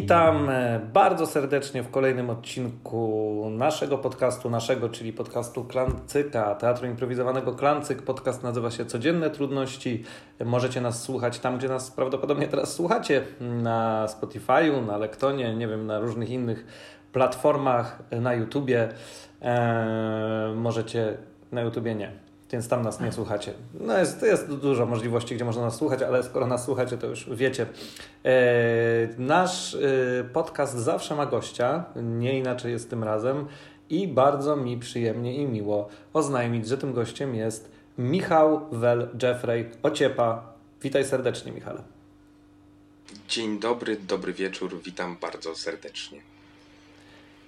Witam e, bardzo serdecznie w kolejnym odcinku naszego podcastu, naszego, czyli podcastu Klancyka, Teatru Improwizowanego Klancyk. Podcast nazywa się Codzienne Trudności. Możecie nas słuchać tam, gdzie nas prawdopodobnie teraz słuchacie, na Spotify'u, na Lektonie, nie wiem, na różnych innych platformach, na YouTubie. Eee, możecie, na YouTubie nie, więc tam nas nie słuchacie. No jest, jest dużo możliwości, gdzie można nas słuchać, ale skoro nas słuchacie, to już wiecie. E, nasz e, podcast zawsze ma gościa, nie inaczej jest tym razem i bardzo mi przyjemnie i miło oznajmić, że tym gościem jest Michał Wel Jeffrey Ociepa. Witaj serdecznie, Michale. Dzień dobry, dobry wieczór, witam bardzo serdecznie.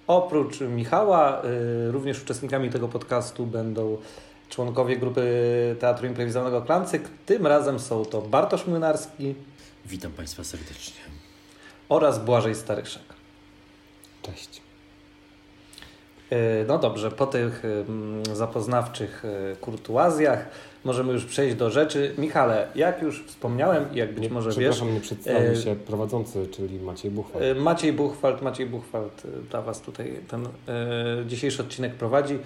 Oprócz Michała, y, również uczestnikami tego podcastu będą członkowie grupy Teatru Improwizowanego Klancyk. Tym razem są to Bartosz Młynarski. Witam Państwa serdecznie. Oraz Błażej Staryszak. Cześć. E, no dobrze, po tych zapoznawczych e, kurtuazjach możemy już przejść do rzeczy. Michale, jak już wspomniałem i jak być nie, może przepraszam, wiesz... nie przedstawił się prowadzący, czyli Maciej Buchwald. Maciej Buchwald, Maciej Buchwald dla Was tutaj ten e, dzisiejszy odcinek prowadzi.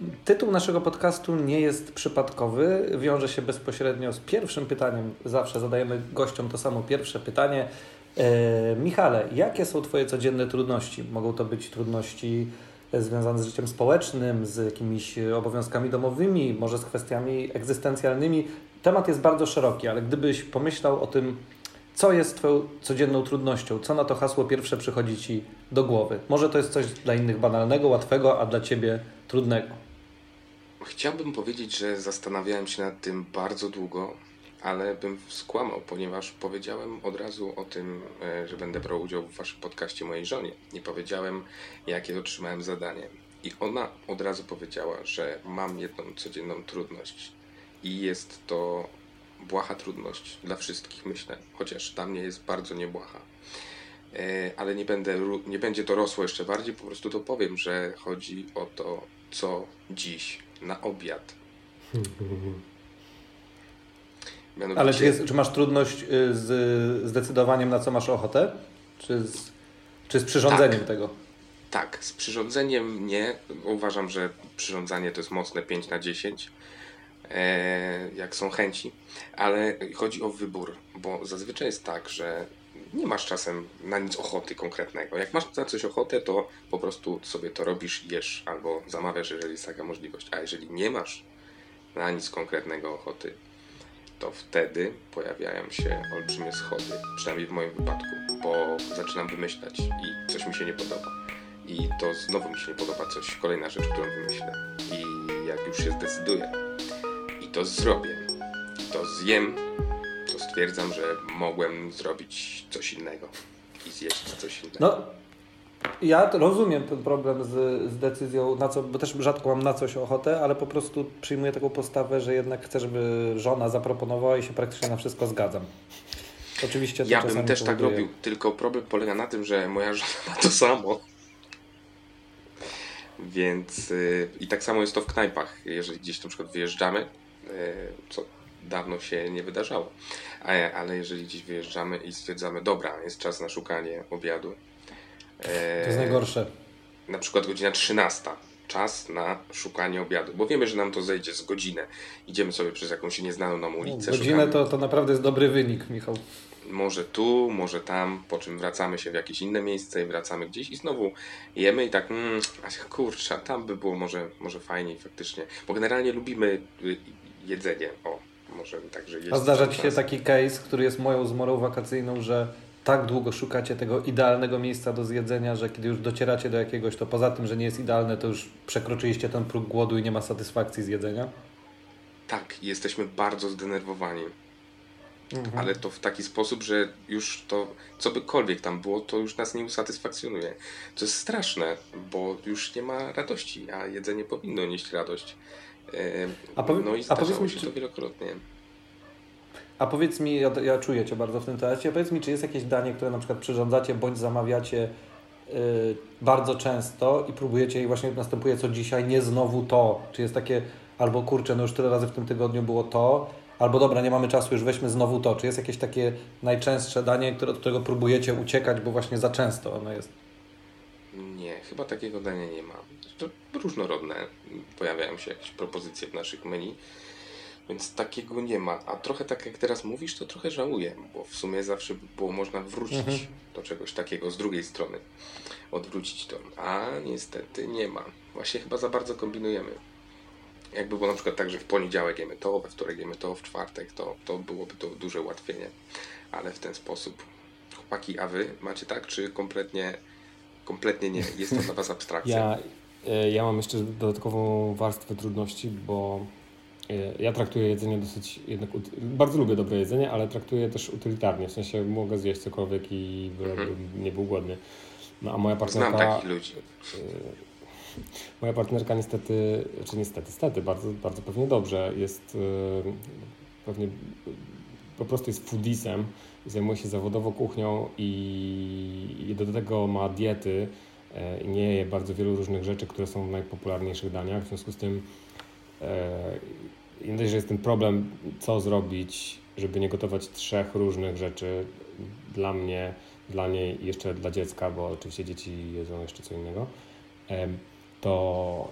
E, Tytuł naszego podcastu nie jest przypadkowy, wiąże się bezpośrednio z pierwszym pytaniem. Zawsze zadajemy gościom to samo pierwsze pytanie. E, Michale, jakie są Twoje codzienne trudności? Mogą to być trudności związane z życiem społecznym, z jakimiś obowiązkami domowymi, może z kwestiami egzystencjalnymi. Temat jest bardzo szeroki, ale gdybyś pomyślał o tym, co jest Twoją codzienną trudnością, co na to hasło pierwsze przychodzi Ci do głowy? Może to jest coś dla innych banalnego, łatwego, a dla Ciebie trudnego. Chciałbym powiedzieć, że zastanawiałem się nad tym bardzo długo, ale bym skłamał, ponieważ powiedziałem od razu o tym, e, że będę brał udział w waszym podcaście mojej żonie. Nie powiedziałem, jakie otrzymałem zadanie. I ona od razu powiedziała, że mam jedną codzienną trudność. I jest to błaha trudność dla wszystkich, myślę, chociaż dla mnie jest bardzo niebłaha. E, ale nie, będę, nie będzie to rosło jeszcze bardziej, po prostu to powiem, że chodzi o to, co dziś na obiad. Mianowicie... Ale czy, jest, czy, masz trudność y, z zdecydowaniem, na co masz ochotę? Czy z, czy z przyrządzeniem tak. tego? Tak, z przyrządzeniem nie. Uważam, że przyrządzanie to jest mocne 5 na 10, e, jak są chęci, ale chodzi o wybór, bo zazwyczaj jest tak, że nie masz czasem na nic ochoty konkretnego. Jak masz na coś ochotę, to po prostu sobie to robisz, jesz albo zamawiasz, jeżeli jest taka możliwość. A jeżeli nie masz na nic konkretnego ochoty, to wtedy pojawiają się olbrzymie schody, przynajmniej w moim wypadku, bo zaczynam wymyślać i coś mi się nie podoba. I to znowu mi się nie podoba coś, kolejna rzecz, którą wymyślę. I jak już się zdecyduję i to zrobię, to zjem stwierdzam, że mogłem zrobić coś innego i zjeść coś innego. No, ja rozumiem ten problem z, z decyzją, na co, bo też rzadko mam na coś ochotę, ale po prostu przyjmuję taką postawę, że jednak chcę, żeby żona zaproponowała i się praktycznie na wszystko zgadzam. Oczywiście ja bym też tak robił, tylko problem polega na tym, że moja żona ma to samo. Więc yy, i tak samo jest to w knajpach. Jeżeli gdzieś na przykład wyjeżdżamy, yy, co dawno się nie wydarzało. Ale jeżeli gdzieś wyjeżdżamy i stwierdzamy, dobra, jest czas na szukanie obiadu. To jest najgorsze. Na przykład godzina 13. Czas na szukanie obiadu, bo wiemy, że nam to zejdzie z godzinę. Idziemy sobie przez jakąś nieznaną nam ulicę. Godzinę to, to naprawdę jest dobry wynik, Michał. Może tu, może tam, po czym wracamy się w jakieś inne miejsce i wracamy gdzieś i znowu jemy i tak, mm, kurczę, tam by było może, może fajniej faktycznie. Bo generalnie lubimy y, jedzenie. O, może także A zdarza Ci się taki case, który jest moją zmorą wakacyjną, że tak długo szukacie tego idealnego miejsca do zjedzenia, że kiedy już docieracie do jakiegoś, to poza tym, że nie jest idealne, to już przekroczyliście ten próg głodu i nie ma satysfakcji z jedzenia? Tak, jesteśmy bardzo zdenerwowani. Mhm. Ale to w taki sposób, że już to, co bykolwiek tam było, to już nas nie usatysfakcjonuje. To jest straszne, bo już nie ma radości, a jedzenie powinno nieść radość. A powie, no i a powiedz mi, się czy... to wielokrotnie. A powiedz mi, ja, ja czuję Cię bardzo w tym temacie, powiedz mi, czy jest jakieś danie, które na przykład przyrządzacie bądź zamawiacie yy, bardzo często i próbujecie i właśnie następuje co dzisiaj, nie znowu to. Czy jest takie, albo kurczę, no już tyle razy w tym tygodniu było to, albo dobra, nie mamy czasu, już weźmy znowu to. Czy jest jakieś takie najczęstsze danie, które, od którego próbujecie uciekać, bo właśnie za często ono jest? Nie, chyba takiego dania nie ma. To różnorodne pojawiają się jakieś propozycje w naszych menu, więc takiego nie ma. A trochę tak jak teraz mówisz, to trochę żałuję, bo w sumie zawsze było można wrócić Mhm. do czegoś takiego z drugiej strony. Odwrócić to. A niestety nie ma. Właśnie chyba za bardzo kombinujemy. Jakby było na przykład tak, że w poniedziałek jemy to, we wtorek jemy to, w czwartek to, to byłoby to duże ułatwienie. Ale w ten sposób. Chłopaki, a wy macie tak, czy kompletnie, kompletnie nie? Jest to dla was abstrakcja? Ja, e, ja mam jeszcze dodatkową warstwę trudności, bo e, ja traktuję jedzenie dosyć jednak. Bardzo lubię dobre jedzenie, ale traktuję też utylitarnie. W sensie mogę zjeść cokolwiek i Mhm. nie był głodny. No a moja Znam partnerka. takich ludzi. e, Moja partnerka niestety, czy niestety, niestety, bardzo, bardzo pewnie dobrze, jest pewnie po prostu jest foodisem, zajmuje się zawodowo kuchnią i, i do tego ma diety e, nie je bardzo wielu różnych rzeczy, które są w najpopularniejszych daniach. W związku z tym e, nie że jest ten problem, co zrobić, żeby nie gotować trzech różnych rzeczy dla mnie, dla niej i jeszcze dla dziecka, bo oczywiście dzieci jedzą jeszcze co innego. Em, to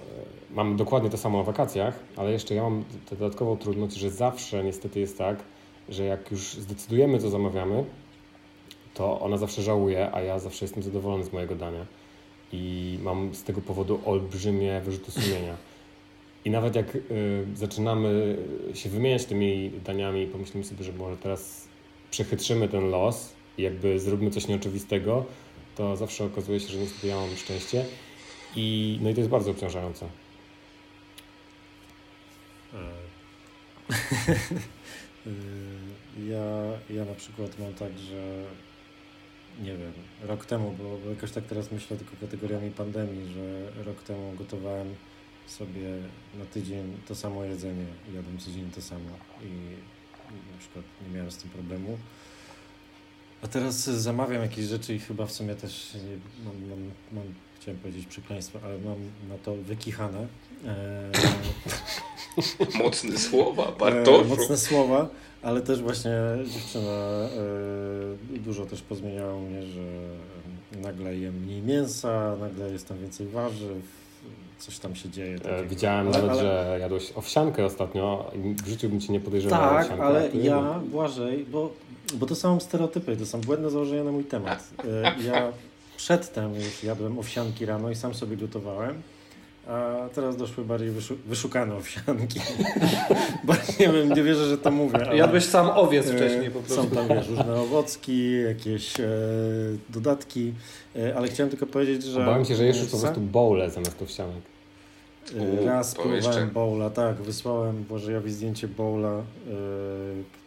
e, mam dokładnie to samo na wakacjach, ale jeszcze ja mam dodatkową trudność, że zawsze niestety jest tak, że jak już zdecydujemy, co zamawiamy, to ona zawsze żałuje, a ja zawsze jestem zadowolony z mojego dania. I mam z tego powodu olbrzymie wyrzuty sumienia. I nawet jak y, zaczynamy się wymieniać tymi daniami i pomyślimy sobie, że może teraz przechytrzymy ten los i jakby zróbmy coś nieoczywistego, to zawsze okazuje się, że niestety ja mam szczęście. I, no i to jest bardzo obciążające. Y, Ja, ja na przykład mam tak, że nie wiem, rok temu, bo, bo jakoś tak teraz myślę tylko kategoriami pandemii, że rok temu gotowałem sobie na tydzień to samo jedzenie, jadłem codziennie to samo i, i na przykład nie miałem z tym problemu. A teraz zamawiam jakieś rzeczy i chyba w sumie też mam, mam, mam, chciałem powiedzieć przekleństwo, ale mam na to wykichane. Eee, Mocne słowa, E, Bartoszu. mocne słowa, ale też właśnie dziewczyna e, dużo też pozmieniała u mnie, że e, nagle jem mniej mięsa, nagle jest tam więcej warzyw, coś tam się dzieje. E, takiego. Widziałem Ale- nawet, ale- że jadłeś owsiankę ostatnio i w życiu bym cię nie podejrzewał Tak, owsiankę. ale ja. Błażej, bo, bo to są stereotypy, to są błędne założenia na mój temat. E, Ja przedtem już jadłem owsianki rano i sam sobie gotowałem, a teraz doszły bardziej wyszu- wyszukane owsianki. Bo nie wiem, nie wierzę, że to mówię. ale- Jadłeś sam owiec E, wcześniej po prostu. Są tam wiesz, różne owocki, jakieś e, dodatki, e, ale chciałem tylko powiedzieć, że... Obawiam się, że jesz po prostu bowle zamiast owsianek. e, Raz próbowałem bowla, tak, wysłałem Błażejowi zdjęcie bowla, e,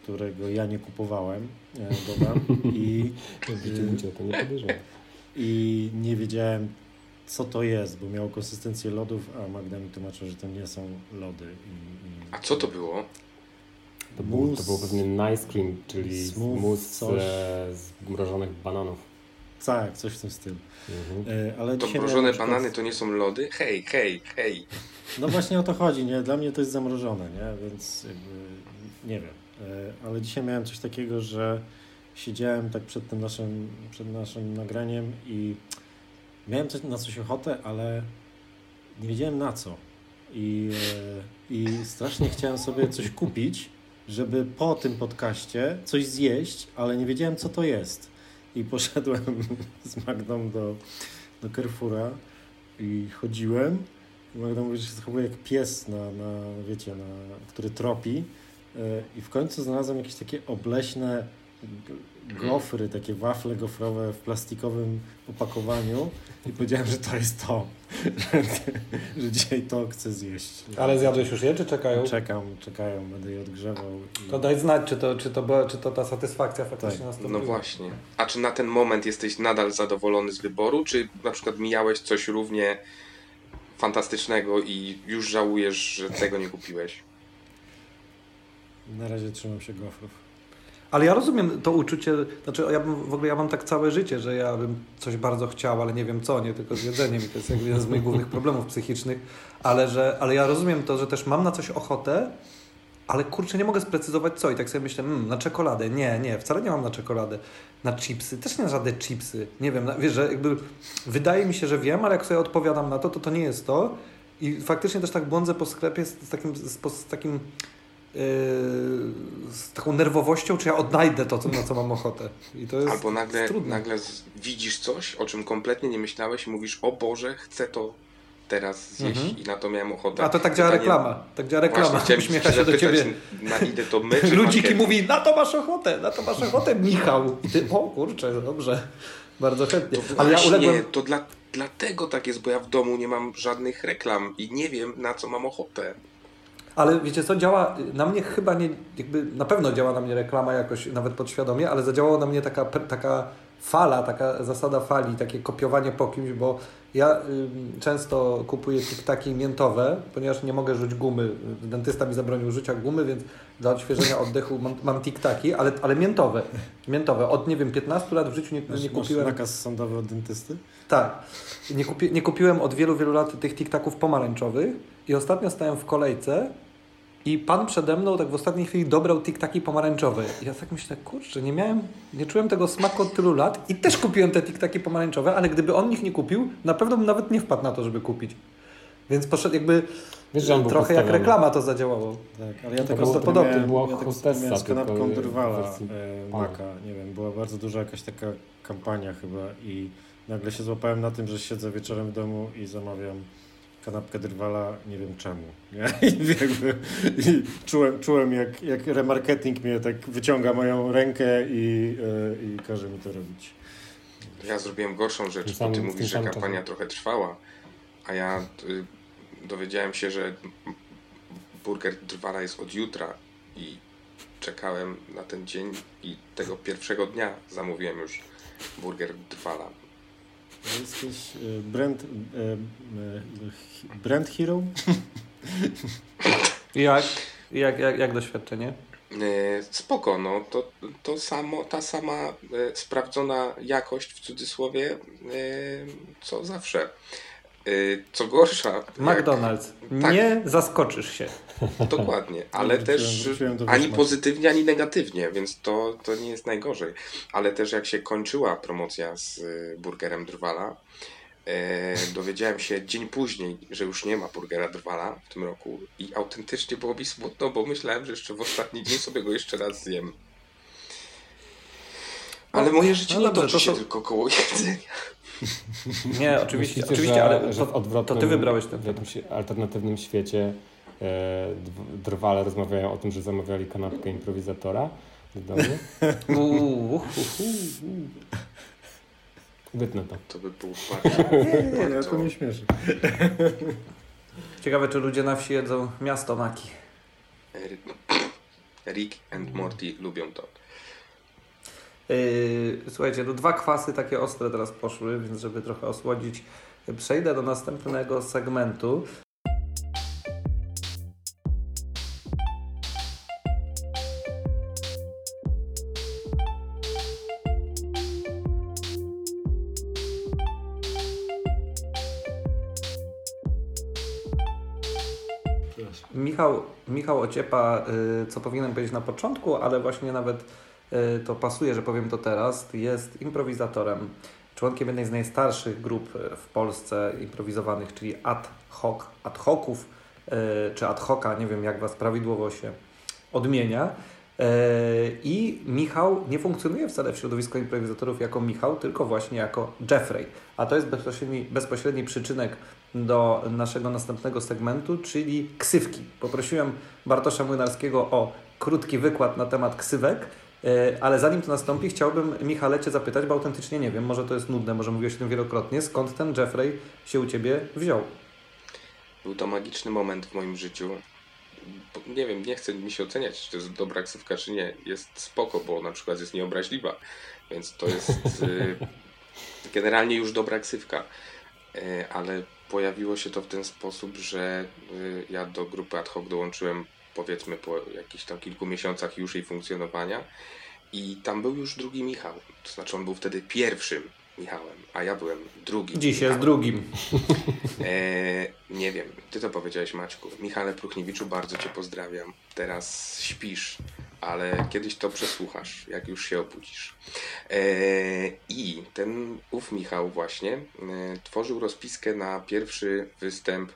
którego ja nie kupowałem, e, dodam, i, W życiu bym cię o to nie podejrzewał. I nie wiedziałem, co to jest, bo miało konsystencję lodów, a Magda mi tłumaczyła, że to nie są lody. I, i... A co to było? To było, to było pewnie nice cream, czyli mus coś. e, z mrożonych bananów. Tak, coś w tym stylu. Mhm. E, ale To mrożone przykład- banany to nie są lody? Hej, hej, hej. No właśnie o to chodzi, nie? Dla mnie to jest zamrożone, nie? Więc jakby nie wiem. E, Ale dzisiaj miałem coś takiego, że siedziałem tak przed tym naszym, przed naszym nagraniem i miałem coś, na coś ochotę, ale nie wiedziałem na co. I, e, I strasznie chciałem sobie coś kupić, żeby po tym podcaście coś zjeść, ale nie wiedziałem co to jest. I poszedłem z Magdą do, do Carrefoura i chodziłem i Magda mówi, że się zachowuje jak pies, na, na, wiecie, na, który tropi. E, I w końcu znalazłem jakieś takie obleśne gofry, takie wafle gofrowe w plastikowym opakowaniu i powiedziałem, że to jest to, że, że dzisiaj to chcę zjeść. Ale zjadłeś już je, czy czekają? Czekam, czekają, będę je odgrzewał. I... To daj znać, czy to, czy to, była, czy to ta satysfakcja faktycznie Tak. nastąpiła. No właśnie. A czy na ten moment jesteś nadal zadowolony z wyboru, czy na przykład mijałeś coś równie fantastycznego i już żałujesz, że tego nie kupiłeś? Na razie trzymam się gofrów. Ale ja rozumiem to uczucie, znaczy ja bym, w ogóle ja mam tak całe życie, że ja bym coś bardzo chciał, ale nie wiem co, nie tylko z jedzeniem i to jest jeden z moich głównych problemów psychicznych, ale, że, ale ja rozumiem to, że też mam na coś ochotę, ale kurczę, nie mogę sprecyzować co. I tak sobie myślę, mm, na czekoladę. Nie, nie, wcale nie mam na czekoladę. Na chipsy, też nie na żadne chipsy. Nie wiem, na, wiesz, że jakby wydaje mi się, że wiem, ale jak sobie odpowiadam na to, to to nie jest to. I faktycznie też tak błądzę po sklepie z, z takim, z, z takim z taką nerwowością, czy ja odnajdę to, na co mam ochotę. I to jest Albo nagle, trudne. nagle widzisz coś, o czym kompletnie nie myślałeś i mówisz, o Boże, chcę to teraz zjeść Mhm. i na to miałem ochotę. A to tak działa Pytanie- reklama. Tak działa reklama. Uśmiecha się do ciebie. Na ile to my, Ludziki mówi, na to masz ochotę, na to masz ochotę, Michał. I ty, o kurczę, dobrze. Bardzo chętnie. To Ale ja uległem... to dla, dlatego tak jest, bo ja w domu nie mam żadnych reklam i nie wiem, na co mam ochotę. Ale wiecie co, działa na mnie chyba nie, jakby na pewno działa na mnie reklama jakoś nawet podświadomie, ale zadziałała na mnie taka, taka fala, taka zasada fali, takie kopiowanie po kimś, bo ja ym, często kupuję tiktaki miętowe, ponieważ nie mogę rzuć gumy. Dentysta mi zabronił rzucia gumy, więc dla odświeżenia oddechu mam, mam tiktaki, ale, ale miętowe. Miętowe. Od nie wiem, 15 lat w życiu nie, Masz, nie masz kupiłem. nakaz sądowy od dentysty? Tak. Nie, kupi, nie kupiłem od wielu, wielu lat tych tiktaków pomarańczowych i ostatnio stałem w kolejce i pan przede mną tak w ostatniej chwili dobrał tiktaki pomarańczowe. I ja tak myślę, kurczę, nie miałem, nie czułem tego smaku od tylu lat i też kupiłem te tiktaki pomarańczowe, ale gdyby on ich nie kupił, na pewno bym nawet nie wpadł na to, żeby kupić. Więc poszedł jakby Wiesz, trochę jak postawiony. reklama to zadziałało. Tak, ale ja To tak było- podobnie. miałem, Była ja tak hostessa z kanapką Drwala e. Maka. Nie wiem, była bardzo duża jakaś taka kampania chyba i nagle się złapałem na tym, że siedzę wieczorem w domu i zamawiam kanapkę Drwala, nie wiem czemu. Nie? I, jakby, i czułem, czułem jak, jak remarketing mnie tak wyciąga moją rękę i, e, i każe mi to robić. Ja zrobiłem gorszą rzecz, bo ty mówisz, że kampania czasem. trochę trwała, a ja y, dowiedziałem się, że burger Drwala jest od jutra i czekałem na ten dzień i tego pierwszego dnia zamówiłem już burger Drwala. To jest jakiś e, brand, e, e, brand hero? Jak, jak, jak, jak doświadczenie? Spoko, no to, to samo, ta sama sprawdzona jakość w cudzysłowie, co zawsze. E, Co gorsza, jak, McDonald's. Tak. Nie zaskoczysz się. dokładnie, ale Wróciłem- też wróciłem ani pozytywnie, ani negatywnie, więc to, to nie jest najgorzej. Ale też jak się kończyła promocja z e, burgerem Drwala, e, dowiedziałem się dzień później, że już nie ma burgera Drwala w tym roku i autentycznie było mi smutno, bo myślałem, że jeszcze w ostatni dzień sobie go jeszcze raz zjem. Ale No, moje życie no nie dobrze, toczy to się są- tylko koło jedzenia. Nie, oczywiście, Myślicie, oczywiście że, ale że w to, to ty wybrałeś ten w jakimś alternatywnym świecie e, drwale rozmawiają o tym, że zamawiali kanapkę improwizatora do domu? Wytnę to. To by było bardzo... Nie, ja bardzo- to nie śmieszę. Ciekawe, czy ludzie na wsi jedzą miasto maki. Rick and Morty lubią to. Yy, słuchajcie, no dwa kwasy takie ostre teraz poszły, więc żeby trochę osłodzić, przejdę do następnego segmentu. Michał, Michał Ociepa, y, co powinienem powiedzieć na początku, ale właśnie nawet to pasuje, że powiem to teraz, jest improwizatorem, członkiem jednej z najstarszych grup y, w Polsce improwizowanych, czyli ad hoc, ad hoców, y, czy ad hoca, nie wiem jak Was prawidłowo się odmienia. Y, I Michał nie funkcjonuje wcale w środowisku improwizatorów jako Michał, tylko właśnie jako Jeffrey. A to jest bezpośredni, bezpośredni przyczynek do naszego następnego segmentu, czyli ksywki. Poprosiłem Bartosza Młynarskiego o krótki wykład na temat ksywek, ale zanim to nastąpi, chciałbym Michale Cię zapytać, bo autentycznie nie wiem, może to jest nudne, może mówiłeś o tym wielokrotnie, skąd ten Jeffrey się u Ciebie wziął? Był to magiczny moment w moim życiu. Nie wiem, nie chcę mi się oceniać, czy to jest dobra ksywka, czy nie. Jest spoko, bo na przykład jest nieobraźliwa, więc to jest y, generalnie już dobra ksywka. Y, ale pojawiło się to w ten sposób, że y, ja do grupy ad hoc dołączyłem powiedzmy po jakichś tam kilku miesiącach już jej funkcjonowania i tam był już drugi Michał. To znaczy on był wtedy pierwszym Michałem, a ja byłem drugim. Dziś jest drugim. E, nie wiem, ty to powiedziałeś Maćku. Michale Pruchniewiczu, bardzo cię pozdrawiam. Teraz śpisz, ale kiedyś to przesłuchasz, jak już się obudzisz. E, I ten ów Michał właśnie e, tworzył rozpiskę na pierwszy występ,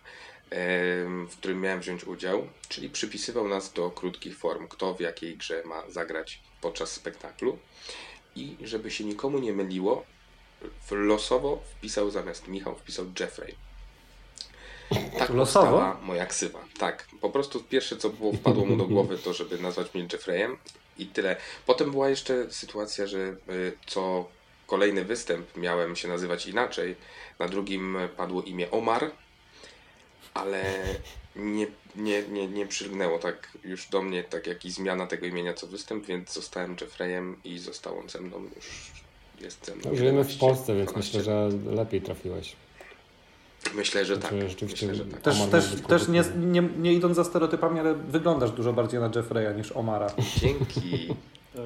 w którym miałem wziąć udział, czyli przypisywał nas do krótkich form, kto w jakiej grze ma zagrać podczas spektaklu. I żeby się nikomu nie myliło, losowo wpisał zamiast Michał, wpisał Jeffrey. Tak Losowo? moja ksywa. Tak, po prostu pierwsze co było wpadło mu do głowy to, żeby nazwać mnie Jeffreyem i tyle. Potem była jeszcze sytuacja, że y, co kolejny występ miałem się nazywać inaczej. Na drugim padło imię Omar, ale nie, nie, nie, nie przylgnęło tak już do mnie, tak jak i zmiana tego imienia co występ, więc zostałem Jeffreyem i został on ze mną już. Jest ze mną No, żyjemy w 11, Polsce, więc 12. myślę, że lepiej trafiłeś. Myślę, że tak. Znaczy, rzeczywiście Myślę, że tak. Też, też, też nie, nie, nie idąc za stereotypami, ale wyglądasz dużo bardziej na Jeffreya niż Omara. Dzięki. Tak.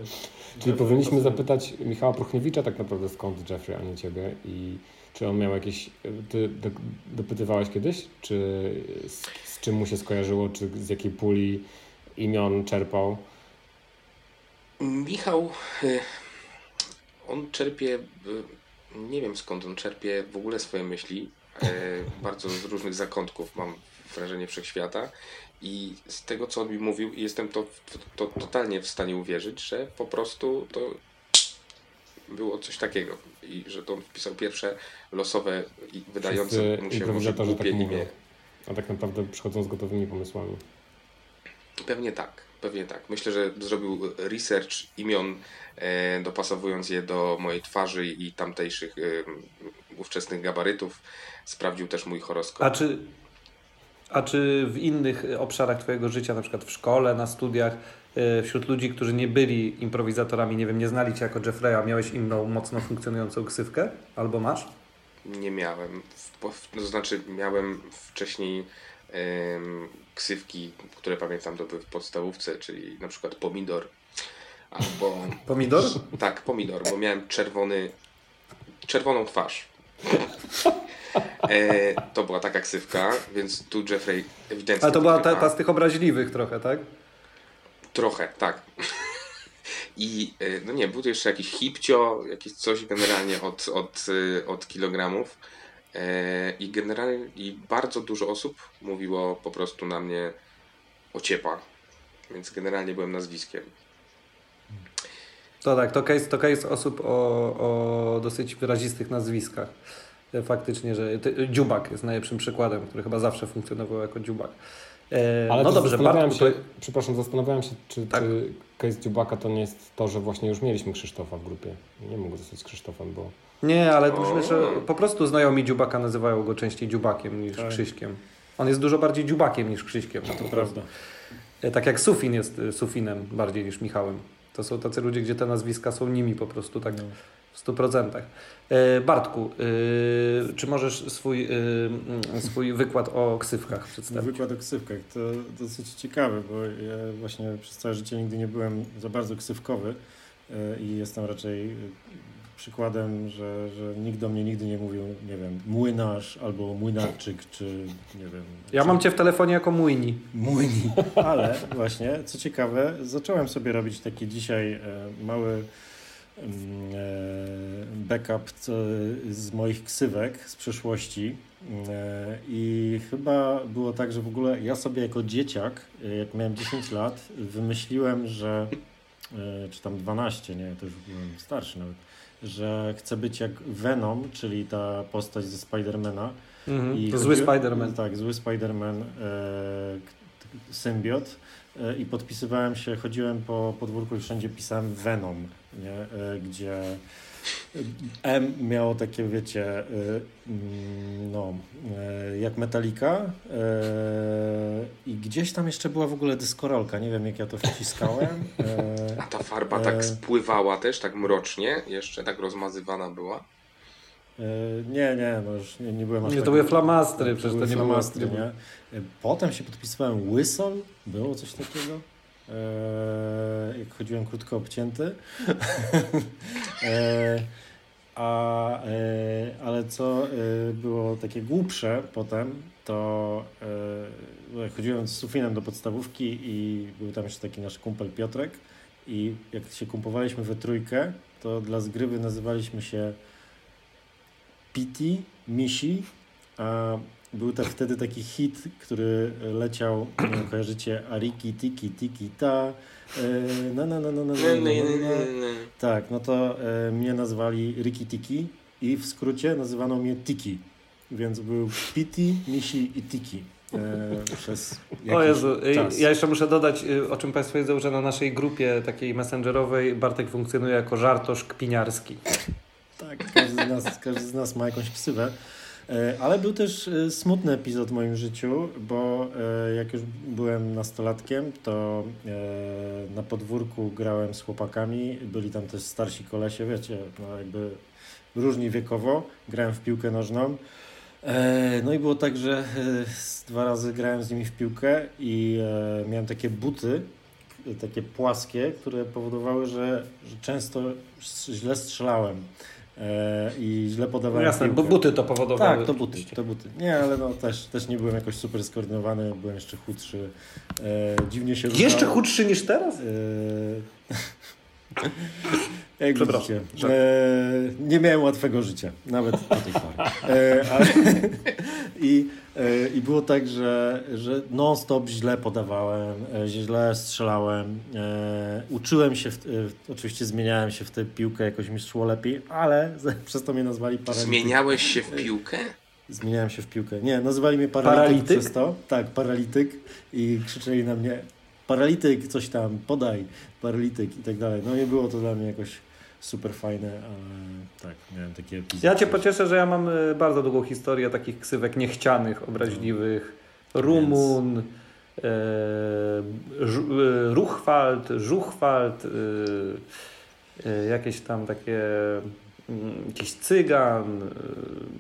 Czyli powinniśmy zapytać Michała Prochniewicza tak naprawdę skąd Jeffrey, a nie ciebie i czy on miał jakieś, ty do, dopytywałeś kiedyś, czy z, z czym mu się skojarzyło, czy z jakiej puli imion czerpał? Michał, y, on czerpie, y, nie wiem skąd on czerpie w ogóle swoje myśli, y, bardzo z różnych zakątków mam wrażenie wszechświata i z tego co on mi mówił jestem to, to, to totalnie w stanie uwierzyć, że po prostu to było coś takiego i że to on wpisał pierwsze losowe i wydające Wszyscy mu się może głupie tak imię. mówią, a tak naprawdę przychodzą z gotowymi pomysłami. Pewnie tak, pewnie tak. Myślę, że zrobił research imion, e, dopasowując je do mojej twarzy i tamtejszych e, ówczesnych gabarytów. Sprawdził też mój horoskop. A czy, a czy w innych obszarach Twojego życia, na przykład w szkole, na studiach, wśród ludzi, którzy nie byli improwizatorami, nie wiem, nie znali Cię jako Jeffreya, miałeś inną, mocno funkcjonującą ksywkę? Albo masz? Nie miałem. To znaczy, miałem wcześniej ksywki, które pamiętam to były w podstawówce, czyli na przykład pomidor. Albo. Pomidor? Tak, pomidor, bo miałem czerwony, czerwoną twarz. E, to była taka ksywka, więc tu Jeffrey ewidentnie. A to była ta, ta z tych obraźliwych trochę, tak? Trochę, tak. I e, no nie, był to jeszcze jakiś hipcio, jakieś coś generalnie od, od, e, od kilogramów. E, I generalnie i bardzo dużo osób mówiło po prostu na mnie ociepa. Więc generalnie byłem nazwiskiem. To tak, to case, to case osób o, o dosyć wyrazistych nazwiskach. Faktycznie, że Dziubak jest najlepszym przykładem, który chyba zawsze funkcjonował jako Dziubak. E, Ale no to dobrze, zastanawiałem Bartku, się, to, przepraszam, zastanawiałem się, czy, Tak. czy case Dziubaka to nie jest to, że właśnie już mieliśmy Krzysztofa w grupie. Nie mógł zostać z Krzysztofem, bo nie, ale O. myślę, że po prostu znajomi Dziubaka nazywają go częściej Dziubakiem niż Tak. Krzyśkiem. On jest dużo bardziej Dziubakiem niż Krzyśkiem. To prawda. E, Tak jak Sufin jest e, Sufinem bardziej niż Michałem. To są tacy ludzie, gdzie te nazwiska są nimi po prostu tak No. W stu procentach. E, Bartku, e, czy możesz swój, e, swój wykład o ksywkach przedstawić? Wykład o ksywkach to dosyć ciekawe, bo ja właśnie przez całe życie nigdy nie byłem za bardzo ksywkowy i jestem raczej przykładem, że, że nikt do mnie nigdy nie mówił, nie wiem, młynarz albo młynarczyk, czy nie wiem. Ja czy- mam Cię w telefonie jako Młyni. Młyni. Ale właśnie, co ciekawe, zacząłem sobie robić taki dzisiaj mały backup co, z moich ksywek z przeszłości. E, I chyba było tak, że w ogóle ja sobie jako dzieciak, e, jak miałem 10 lat, wymyśliłem, że e, czy tam 12, nie, to już byłem starszy nawet, że chcę być jak Venom, czyli ta postać ze Spidermana. Mhm. To zły Spider-Man. Tak, zły Spider-Man, e, symbiot. E, I podpisywałem się, chodziłem po podwórku i wszędzie pisałem Venom, nie? E, gdzie M miało takie, wiecie, e, mm, no, e, jak Metallica e, i gdzieś tam jeszcze była w ogóle dyskorolka, nie wiem jak ja to wciskałem. E, A ta farba E. tak spływała też, tak mrocznie, jeszcze tak rozmazywana była. E, Nie, nie, no już nie, nie byłem aż Nie, to tak- były flamastry, przecież to nie flamastry, nie było- nie? E, Potem się podpisywałem Whistle, było coś takiego. E, jak chodziłem krótko obcięty. e, A, e, ale co e, było takie głupsze potem, to e, chodziłem z Sufinem do podstawówki i był tam jeszcze taki nasz kumpel Piotrek i jak się kumpowaliśmy we trójkę, to dla zgrywy nazywaliśmy się Piti, Misi, a był tak wtedy taki hit, który leciał, nie wiem, kojarzycie, Ariki, Tiki, Tiki, Ta, na, na, na, na, na, na, na, Tak, no to e, mnie nazwali Riki Tiki i w skrócie nazywano mnie Tiki, więc był Piti, Misi i Tiki. E, przez o Jezu, czas. ja jeszcze muszę dodać, o czym Państwo wiedzą, że na naszej grupie takiej messengerowej Bartek funkcjonuje jako żartosz kpiniarski. Tak, każdy z nas, każdy z nas ma jakąś ksywę. E, ale był też e, smutny epizod w moim życiu, bo e, jak już byłem nastolatkiem, to na podwórku grałem z chłopakami. Byli tam też starsi kolesie, wiecie, no jakby różni wiekowo. Grałem w piłkę nożną. No i było tak, że dwa razy grałem z nimi w piłkę i miałem takie buty, takie płaskie, które powodowały, że, że często źle strzelałem. E, i źle podawałem Jasne, piłkę. bo buty to powodowały. Tak, to buty, to buty. Nie, ale no też, też nie byłem jakoś super skoordynowany, byłem jeszcze chudszy. E, dziwnie się Jeszcze chudszy niż teraz? E, jak widzicie, e, nie miałem łatwego życia, nawet do tej pory. E, ale, i, e, I było tak, że, że non-stop źle podawałem, e, źle strzelałem. E, uczyłem się, w, oczywiście zmieniałem się w tę piłkę, jakoś mi szło lepiej, ale przez to mnie nazwali paralityk. Zmieniałeś się w piłkę? Zmieniałem się w piłkę. Nie, nazywali mnie paralityk, paralityk? przez to. Tak, paralityk i krzyczeli na mnie paralityk, coś tam, podaj, paralityk i tak dalej. No nie było to dla mnie jakoś super fajne, ale tak, miałem takie epizody. Ja Cię pocieszę, że ja mam y, bardzo długą historię takich ksywek niechcianych, obraźliwych. Rumun, Więc... e, Ruchwald, Żuchwald, e, e, jakieś tam takie mm, jakiś cygan,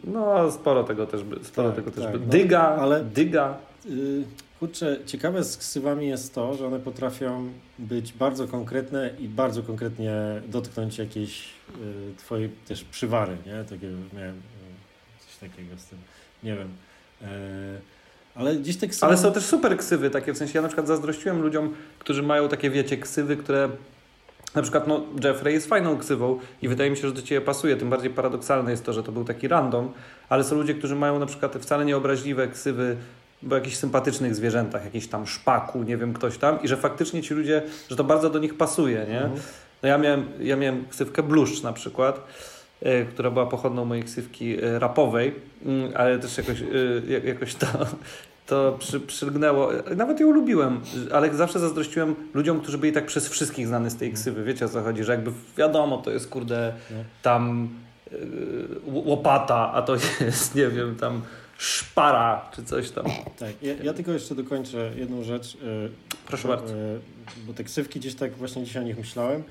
no sporo tego też, sporo tak, tego też tak, dyga, ale dyga. Y Kurczę, ciekawe z ksywami jest to, że one potrafią być bardzo konkretne i bardzo konkretnie dotknąć jakiejś y, twojej też przywary, nie? Takie miałem y, coś takiego z tym, nie wiem. Y, ale gdzieś te ksywy... Ale są też super ksywy, takie w sensie ja na przykład zazdrościłem ludziom, którzy mają takie, wiecie, ksywy, które na przykład no, Jeffrey jest fajną ksywą i wydaje mi się, że do Ciebie pasuje. Tym bardziej paradoksalne jest to, że to był taki random, ale są ludzie, którzy mają na przykład wcale nieobraźliwe ksywy bo jakichś sympatycznych zwierzętach, jakiś tam szpaku, nie wiem, ktoś tam i że faktycznie ci ludzie, że to bardzo do nich pasuje, nie? Mhm. No ja miałem, ja miałem ksywkę Bluszcz na przykład, y, która była pochodną mojej ksywki y, rapowej, y, ale też jakoś, jakoś to, to przy, przylgnęło. Nawet ją lubiłem, ale zawsze zazdrościłem ludziom, którzy byli tak przez wszystkich znany z tej ksywy. Wiecie o co chodzi, że jakby wiadomo, to jest kurde no. tam łopata, a to jest, nie wiem, tam szpara czy coś tam. Tak, ja, ja tylko jeszcze dokończę jedną rzecz. E, Proszę bo, bardzo. E, bo te ksywki gdzieś tak właśnie dzisiaj o nich myślałem.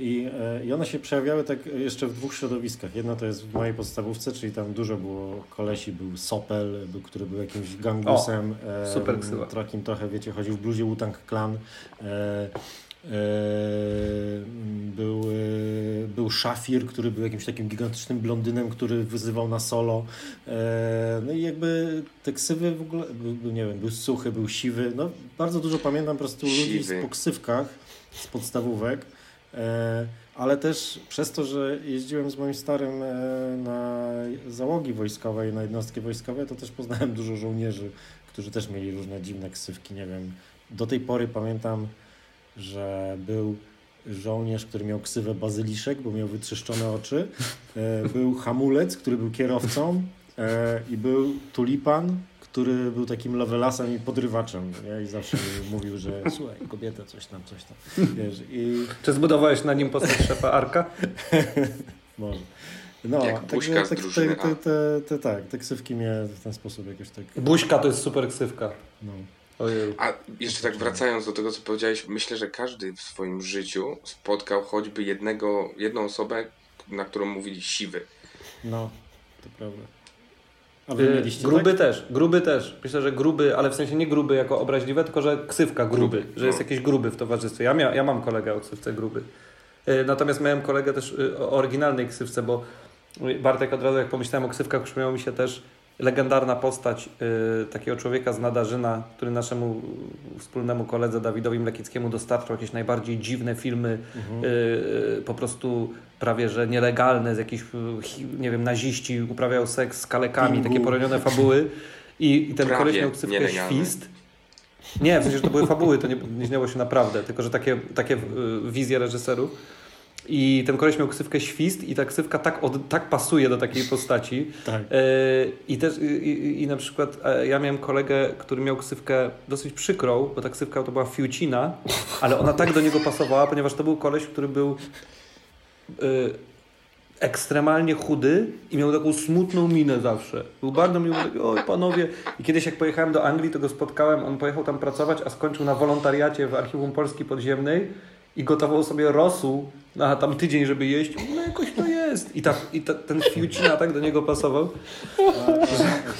I, e, I one się przejawiały tak jeszcze w dwóch środowiskach. Jedno to jest w mojej podstawówce, czyli tam dużo było kolesi, był Sopel, był, który był jakimś gangusem. O, super ksywa. Takim trochę, wiecie, chodził w bluzie Wu-Tang Clan. E, był, e, był Szafir, który był jakimś takim gigantycznym blondynem, który wyzywał na solo. E, no i jakby te ksywy w ogóle, był, nie wiem, był suchy, był siwy. No, bardzo dużo pamiętam po prostu siwy. ludzi z poksywkach, z podstawówek. Ale też przez to, że jeździłem z moim starym na załogi wojskowej, na jednostki wojskowe, to też poznałem dużo żołnierzy, którzy też mieli różne dziwne ksywki. Nie wiem, do tej pory pamiętam że był żołnierz, który miał ksywę bazyliszek, bo miał wytrzeszczone oczy. E, był hamulec, który był kierowcą e, i był tulipan, który był takim levelasem i podrywaczem. Ja I zawsze mówił, że słuchaj, kobieta, coś tam, coś tam. Wiesz, i... Czy zbudowałeś na nim postać szefa Arka? Może. No, Jak buźka tak, z tak, te, te, te, te, tak, te ksywki mnie w ten sposób jakoś tak... Buźka to jest super ksywka. No. Ojej. A jeszcze tak wracając do tego, co powiedziałeś, myślę, że każdy w swoim życiu spotkał choćby jednego, jedną osobę, na którą mówili siwy. No, to prawda. A wy y, mieliście gruby tak? też, gruby też. Myślę, że gruby, ale w sensie nie gruby jako obraźliwe, tylko że ksywka gruby, gruby że jest no. jakiś gruby w towarzystwie. Ja, mia, ja mam kolegę o ksywce gruby. Y, natomiast miałem kolegę też y, o oryginalnej ksywce, bo Bartek, od razu jak pomyślałem o ksywkach, przypomniała mi się też legendarna postać y, takiego człowieka z Nadarzyna, który naszemu wspólnemu koledze Dawidowi Mlekickiemu dostarczał jakieś najbardziej dziwne filmy, mhm. y, po prostu prawie że nielegalne, z jakichś, nie wiem, naziści uprawiał seks z kalekami, Pingu. takie poronione fabuły. I, i ten prawie koleś miał ksywkę Świst. Nie, w sensie, że to były fabuły, to nie, nie śniało się naprawdę, tylko że takie, takie wizje reżyserów. I ten koleś miał ksywkę Świst i ta ksywka tak, od, tak pasuje do takiej postaci. Tak. E, I też i, i, na przykład e, ja miałem kolegę, który miał ksywkę dosyć przykrą, bo ta ksywka to była Fiucina, ale ona tak do niego pasowała, ponieważ to był koleś, który był e, ekstremalnie chudy i miał taką smutną minę zawsze. Był bardzo miły, taki, oj panowie. I kiedyś jak pojechałem do Anglii, to go spotkałem, on pojechał tam pracować, a skończył na wolontariacie w Archiwum Polski Podziemnej i gotował sobie rosół na tam tydzień, żeby jeść. No jakoś to jest. I, ta, i ta, ten fiucina tak do niego pasował. A,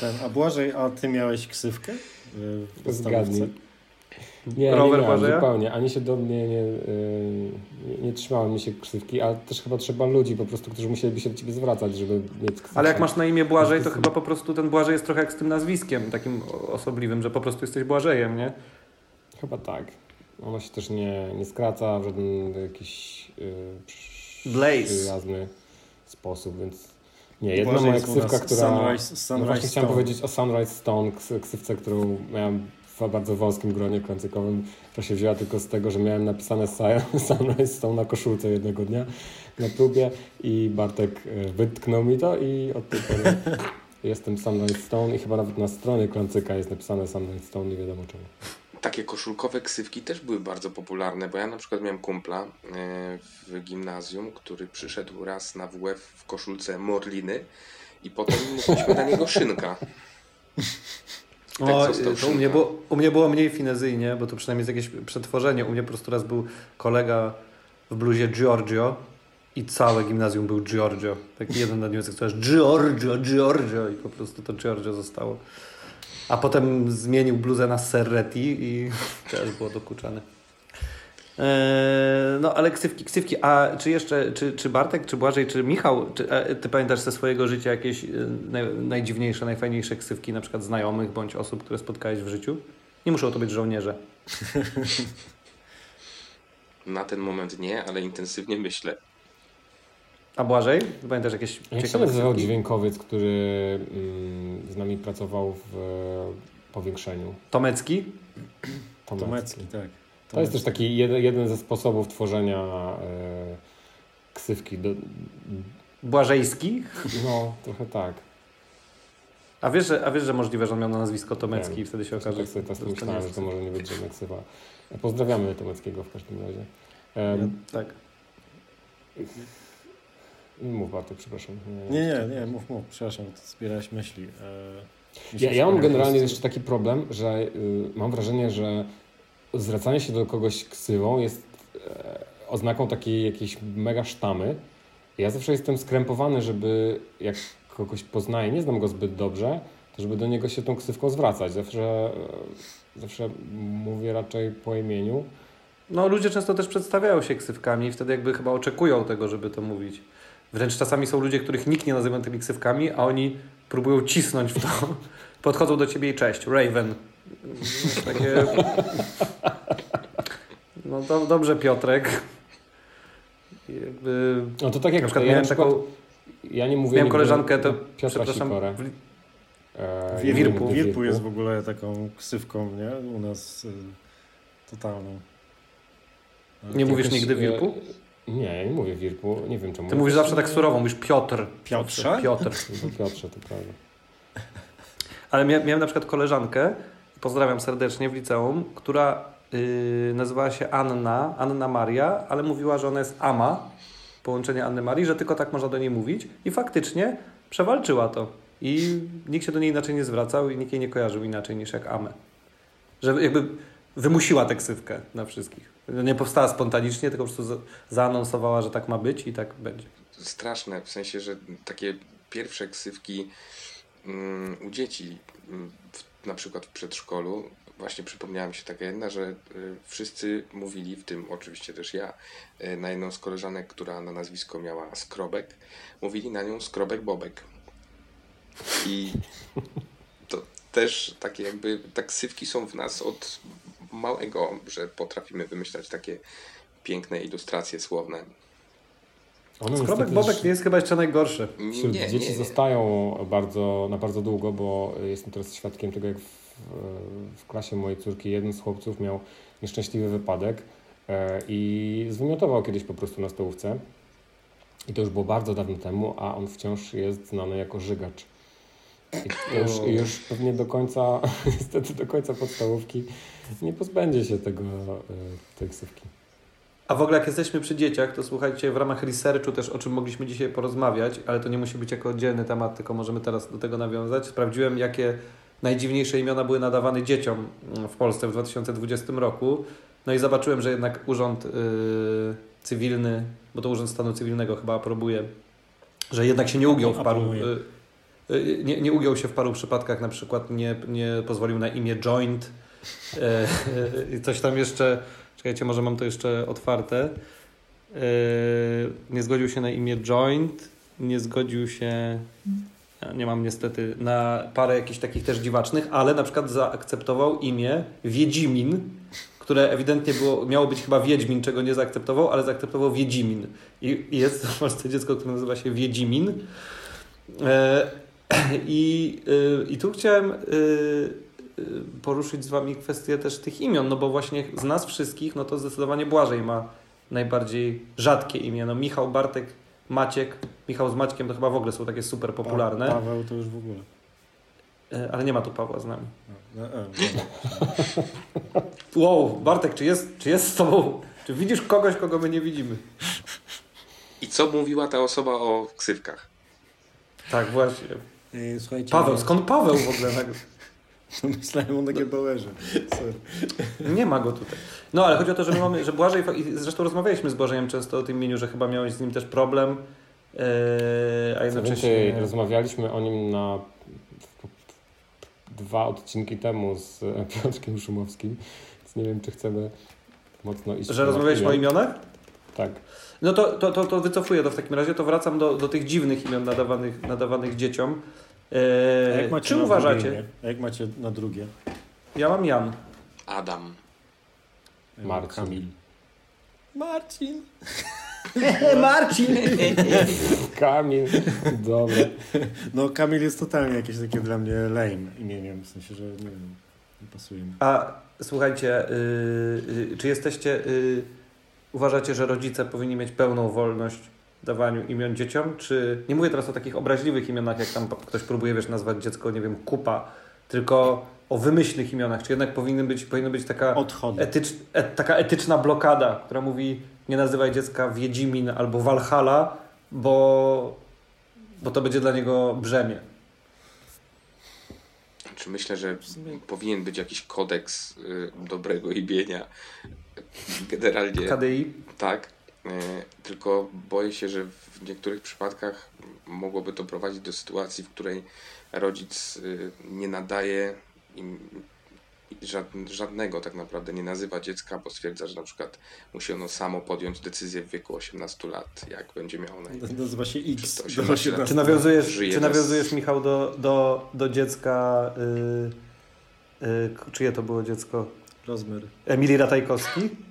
ten, a Błażej, a ty miałeś ksywkę w podstawówce? Nie, Rower nie miałem, zupełnie. Ani się do mnie nie, yy, nie, nie trzymałem mi się ksywki, ale też chyba trzeba ludzi po prostu, którzy musieliby się do ciebie zwracać, żeby mieć ksywkę. Ale jak masz na imię Błażej, to chyba po prostu ten Błażej jest trochę jak z tym nazwiskiem takim osobliwym, że po prostu jesteś Błażejem, nie? Chyba tak. Ono się też nie, nie skraca w żaden jakiś yy, przyjazny sposób, więc nie, jedna moja ksywka, która... Sunrise, sunrise no właśnie chciałem powiedzieć o Sunrise Stone, ksywce, którą miałem w bardzo wąskim gronie klancykowym. To się wzięła tylko z tego, że miałem napisane Sunrise Stone na koszulce jednego dnia na próbie i Bartek e, wytknął mi to i od tej pory jestem Sunrise Stone i chyba nawet na stronie klancyka jest napisane Sunrise Stone, nie wiadomo czemu takie koszulkowe ksywki też były bardzo popularne, bo ja na przykład miałem kumpla e, w gimnazjum, który przyszedł raz na WF w koszulce Morliny i potem mówiliśmy na niego szynka. Tak o, to u mnie, było, u mnie było mniej finezyjnie, bo to przynajmniej jest jakieś przetworzenie. U mnie po prostu raz był kolega w bluzie Giorgio i całe gimnazjum był Giorgio. Taki jeden na to jest Giorgio, Giorgio i po prostu to Giorgio zostało. A potem zmienił bluzę na Serreti i też było dokuczane. Eee, no ale ksywki, ksywki. A czy jeszcze, czy, czy Bartek, czy Błażej, czy Michał, czy, e, ty pamiętasz ze swojego życia jakieś e, naj, najdziwniejsze, najfajniejsze ksywki, na przykład znajomych bądź osób, które spotkałeś w życiu? Nie muszą to być żołnierze. Na ten moment nie, ale intensywnie myślę. A Błażej? Pamiętasz jakieś Jak ciekawe się nazywał dźwiękowiec, który mm, z nami pracował w powiększeniu? Tomecki? Tomecki, Tomecki tak. Tomecki. To jest też taki jeden, jeden ze sposobów tworzenia e, ksywki. Do... Błażejski? No, trochę tak. A wiesz, że, a wiesz, że możliwe, że on miał na nazwisko Tomecki Wiem. i wtedy się okaże... Tak sobie teraz myślałem, że to może nie być żadna ksywa. Pozdrawiamy Tomeckiego w każdym razie. Um, ja, tak. Mów Bartek, przepraszam. Nie, nie, nie, mów, mów, przepraszam, zbierałeś myśli. E, ja, ja mam generalnie jeszcze taki problem, że y, mam wrażenie, że zwracanie się do kogoś ksywą jest e, oznaką takiej jakiejś mega sztamy. Ja zawsze jestem skrępowany, żeby jak kogoś poznaję, nie znam go zbyt dobrze, to żeby do niego się tą ksywką zwracać. Zawsze, e, zawsze mówię raczej po imieniu. No ludzie często też przedstawiają się ksywkami i wtedy jakby chyba oczekują tego, żeby to mówić. Wręcz czasami są ludzie, których nikt nie nazywa tymi ksywkami, a oni próbują cisnąć w to. Podchodzą do ciebie i cześć, Raven. Takie... No to, dobrze, Piotrek. Jakby... No to tak jak na przykład ja miałem przykład, taką... Ja nie mówię... Miałem koleżankę, to... Piotra przepraszam, Sikorę. W... Eee, Wirpu. Wirpu jest w ogóle taką ksywką, nie? U nas y, totalną. Nie mówisz nigdy Wirpu? Nie, ja nie mówię Wirpu, nie wiem czemu. Ty mówisz zawsze tak surowo, mówisz Piotr. Piotrze? Piotr. Piotrze, to prawda. Ale miałem na przykład koleżankę, pozdrawiam serdecznie w liceum, która yy, nazywała się Anna, Anna Maria, ale mówiła, że ona jest Ama, połączenie Anny Marii, że tylko tak można do niej mówić i faktycznie przewalczyła to. I nikt się do niej inaczej nie zwracał i nikt jej nie kojarzył inaczej niż jak Amę. Że jakby wymusiła tę ksywkę na wszystkich. Nie powstała spontanicznie, tylko po prostu zaanonsowała, że tak ma być i tak będzie. Straszne, w sensie, że takie pierwsze ksywki um, u dzieci, um, w, na przykład w przedszkolu, właśnie przypomniała mi się taka jedna, że y, wszyscy mówili, w tym oczywiście też ja, y, na jedną z koleżanek, która na nazwisko miała Skrobek, mówili na nią Skrobek Bobek. I to też takie jakby, tak sywki są w nas od małego, że potrafimy wymyślać takie piękne ilustracje słowne. One Skrobek Bobek nie jest chyba jeszcze najgorsze. Wśród nie, dzieci nie, nie. zostają bardzo, na bardzo długo, bo jestem teraz świadkiem tego, jak w, w klasie mojej córki jeden z chłopców miał nieszczęśliwy wypadek e, i zwymiotował kiedyś po prostu na stołówce. I to już było bardzo dawno temu, a on wciąż jest znany jako żygacz. I już, już pewnie do końca, niestety do końca podstawówki nie pozbędzie się tego, e, tej ksywki. A w ogóle jak jesteśmy przy dzieciach, to słuchajcie, w ramach researchu też o czym mogliśmy dzisiaj porozmawiać, ale to nie musi być jako oddzielny temat, tylko możemy teraz do tego nawiązać. Sprawdziłem, jakie najdziwniejsze imiona były nadawane dzieciom w Polsce w 2020 roku. No i zobaczyłem, że jednak urząd yy, cywilny, bo to urząd stanu cywilnego chyba aprobuje, że jednak się nie ugiął w paru. Yy, nie, nie ugiął się w paru przypadkach, na przykład nie, nie pozwolił na imię joint. Yy, coś tam jeszcze Czekajcie, może mam to jeszcze otwarte. Yy, nie zgodził się na imię Joint, nie zgodził się, nie mam niestety, na parę jakichś takich też dziwacznych, ale na przykład zaakceptował imię Wiedźmin, które ewidentnie było, miało być chyba Wiedźmin, czego nie zaakceptował, ale zaakceptował Wiedźmin. I, i jest w Polsce dziecko, które nazywa się Wiedźmin. Yy, I, I tu chciałem poruszyć z Wami kwestię też tych imion, no bo właśnie z nas wszystkich, no to zdecydowanie Błażej ma najbardziej rzadkie imię. No Michał, Bartek, Maciek, Michał z Maćkiem to chyba w ogóle są takie super popularne. Pa Paweł to już w ogóle. Y, ale nie ma tu Pawła z nami. No, no, no. wow, Bartek, czy jest, czy jest z Tobą, czy widzisz kogoś, kogo my nie widzimy? I co mówiła ta osoba o ksywkach? Tak, właśnie. Słuchajcie, Paweł, skąd Paweł w ogóle? Myślałem o Negebauerze. Nie ma go tutaj. No ale chodzi o to, że my mamy, że Błażej, i zresztą rozmawialiśmy z Błażejem często o tym imieniu, że chyba miałeś z nim też problem. Yy, a jednocześnie... Więcej, rozmawialiśmy o nim na dwa odcinki temu z Piotrkiem Szumowskim, więc nie wiem, czy chcemy mocno iść. Że rozmawialiśmy o imionach? Tak. No to, to, to, to wycofuję to w takim razie, to wracam do, do tych dziwnych imion nadawanych, nadawanych dzieciom. Eee, jak macie czy uważacie? A jak macie na drugie? Ja mam Jan. Adam. Marcin. Kamil. Marcin. Marcin. Kamil. Dobra. No Kamil jest totalnie jakieś takie dla mnie lame imieniem, w sensie, że nie wiem, nie pasuje mi. A słuchajcie, yy, yy, czy jesteście, yy, uważacie, że rodzice powinni mieć pełną wolność dawaniu imion dzieciom, czy nie mówię teraz o takich obraźliwych imionach, jak tam ktoś próbuje, wiesz, nazwać dziecko, nie wiem, kupa, tylko o wymyślnych imionach, czy jednak powinny być, powinna być taka, etycz, e, taka etyczna blokada, która mówi nie nazywaj dziecka Wiedźmin albo Walhalla, bo, bo to będzie dla niego brzemię. Czy myślę, że powinien być jakiś kodeks y, dobrego imienia? Generalnie. KDI? Tak tylko boję się, że w niektórych przypadkach mogłoby to prowadzić do sytuacji, w której rodzic y, nie nadaje żadnego tak naprawdę nie nazywa dziecka, bo stwierdza, że na przykład musi ono samo podjąć decyzję w wieku 18 lat, jak będzie miało na imię. Nazywa się X. Czy, czy nawiązujesz, czy nawiązujesz Michał, do, do, do dziecka, yy, yy, czyje to było dziecko? Rozmer. Emilii Ratajkowski?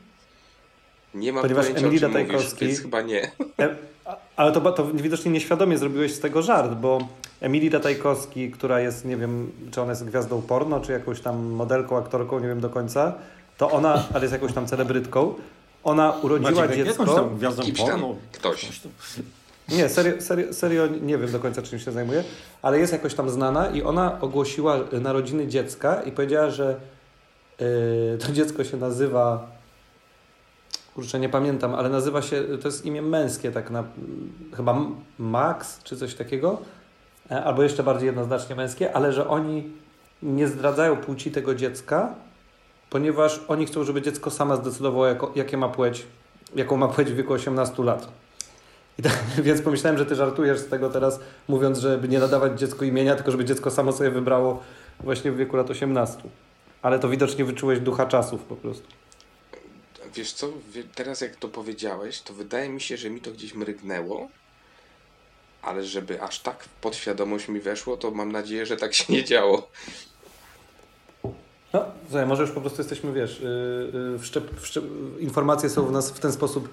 Nie mam Ponieważ pojęcia, Emilii Ratajkowski, mówisz, chyba nie. E, ale to, to widocznie nieświadomie zrobiłeś z tego żart, bo Emilii Ratajkowski, która jest, nie wiem, czy ona jest gwiazdą porno, czy jakąś tam modelką, aktorką, nie wiem do końca, to ona, ale jest jakąś tam celebrytką, ona urodziła Maciek, dziecko... Jakąś tam gwiazdą porno? Ktoś. Nie, serio, serio, serio nie wiem do końca czym się zajmuje, ale jest jakoś tam znana i ona ogłosiła narodziny dziecka i powiedziała, że yy, to dziecko się nazywa kurczę, nie pamiętam, ale nazywa się, to jest imię męskie, tak na, chyba Max, czy coś takiego, e, albo jeszcze bardziej jednoznacznie męskie, ale że oni nie zdradzają płci tego dziecka, ponieważ oni chcą, żeby dziecko sama zdecydowało, jako, jakie ma płeć, jaką ma płeć w wieku 18 lat. I tak, więc pomyślałem, że ty żartujesz z tego teraz, mówiąc, żeby nie nadawać dziecku imienia, tylko żeby dziecko samo sobie wybrało właśnie w wieku lat 18. Ale to widocznie wyczułeś ducha czasów po prostu. Wiesz co, teraz jak to powiedziałeś, to wydaje mi się, że mi to gdzieś mrygnęło, ale żeby aż tak w podświadomość mi weszło, to mam nadzieję, że tak się nie działo. No, może już po prostu jesteśmy, wiesz, yy, wszczep, wszczep, informacje są w nas w ten sposób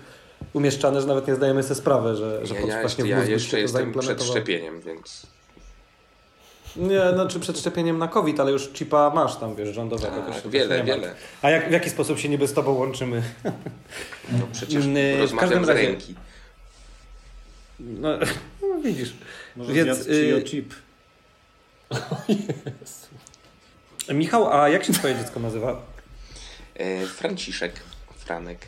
umieszczane, że nawet nie zdajemy sobie sprawy, że, że ja, ja, właśnie ja jeszcze jestem przed szczepieniem, więc... Nie, znaczy przed szczepieniem na COVID, ale już chipa masz tam, wiesz, rządowego. Tak, wiele, wiele. A jak, w jaki sposób się niby z tobą łączymy? No przecież yy, rozmawiam z ręki. No, no widzisz. Może Więc, y... chip. Michał, a jak się twoje dziecko nazywa? E, Franciszek, Franek.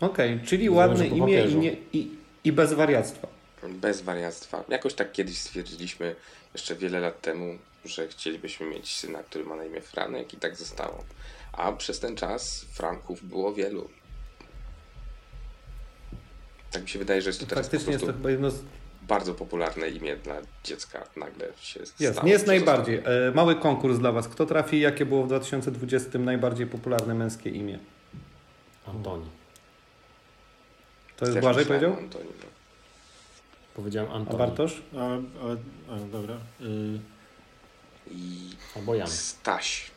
Okej, okay, czyli ładne imię i, nie, i, i bez wariactwa. Bez wariactwa. Jakoś tak kiedyś stwierdziliśmy, jeszcze wiele lat temu, że chcielibyśmy mieć syna, który ma na imię Franek i tak zostało. A przez ten czas Franków było wielu. Tak mi się wydaje, że jest to teraz Faktycznie jest to chyba jedno z... bardzo popularne imię dla dziecka. Nagle się jest, Nie jest najbardziej. E, mały konkurs dla Was. Kto trafi, jakie było w 2020 najbardziej popularne męskie imię? Antoni. To jest Też Błażej powiedział? Antoni, no. Powiedziałem Antoni. A Bartosz? A, ale, a, dobra. Y... I Albo Jan. Staś.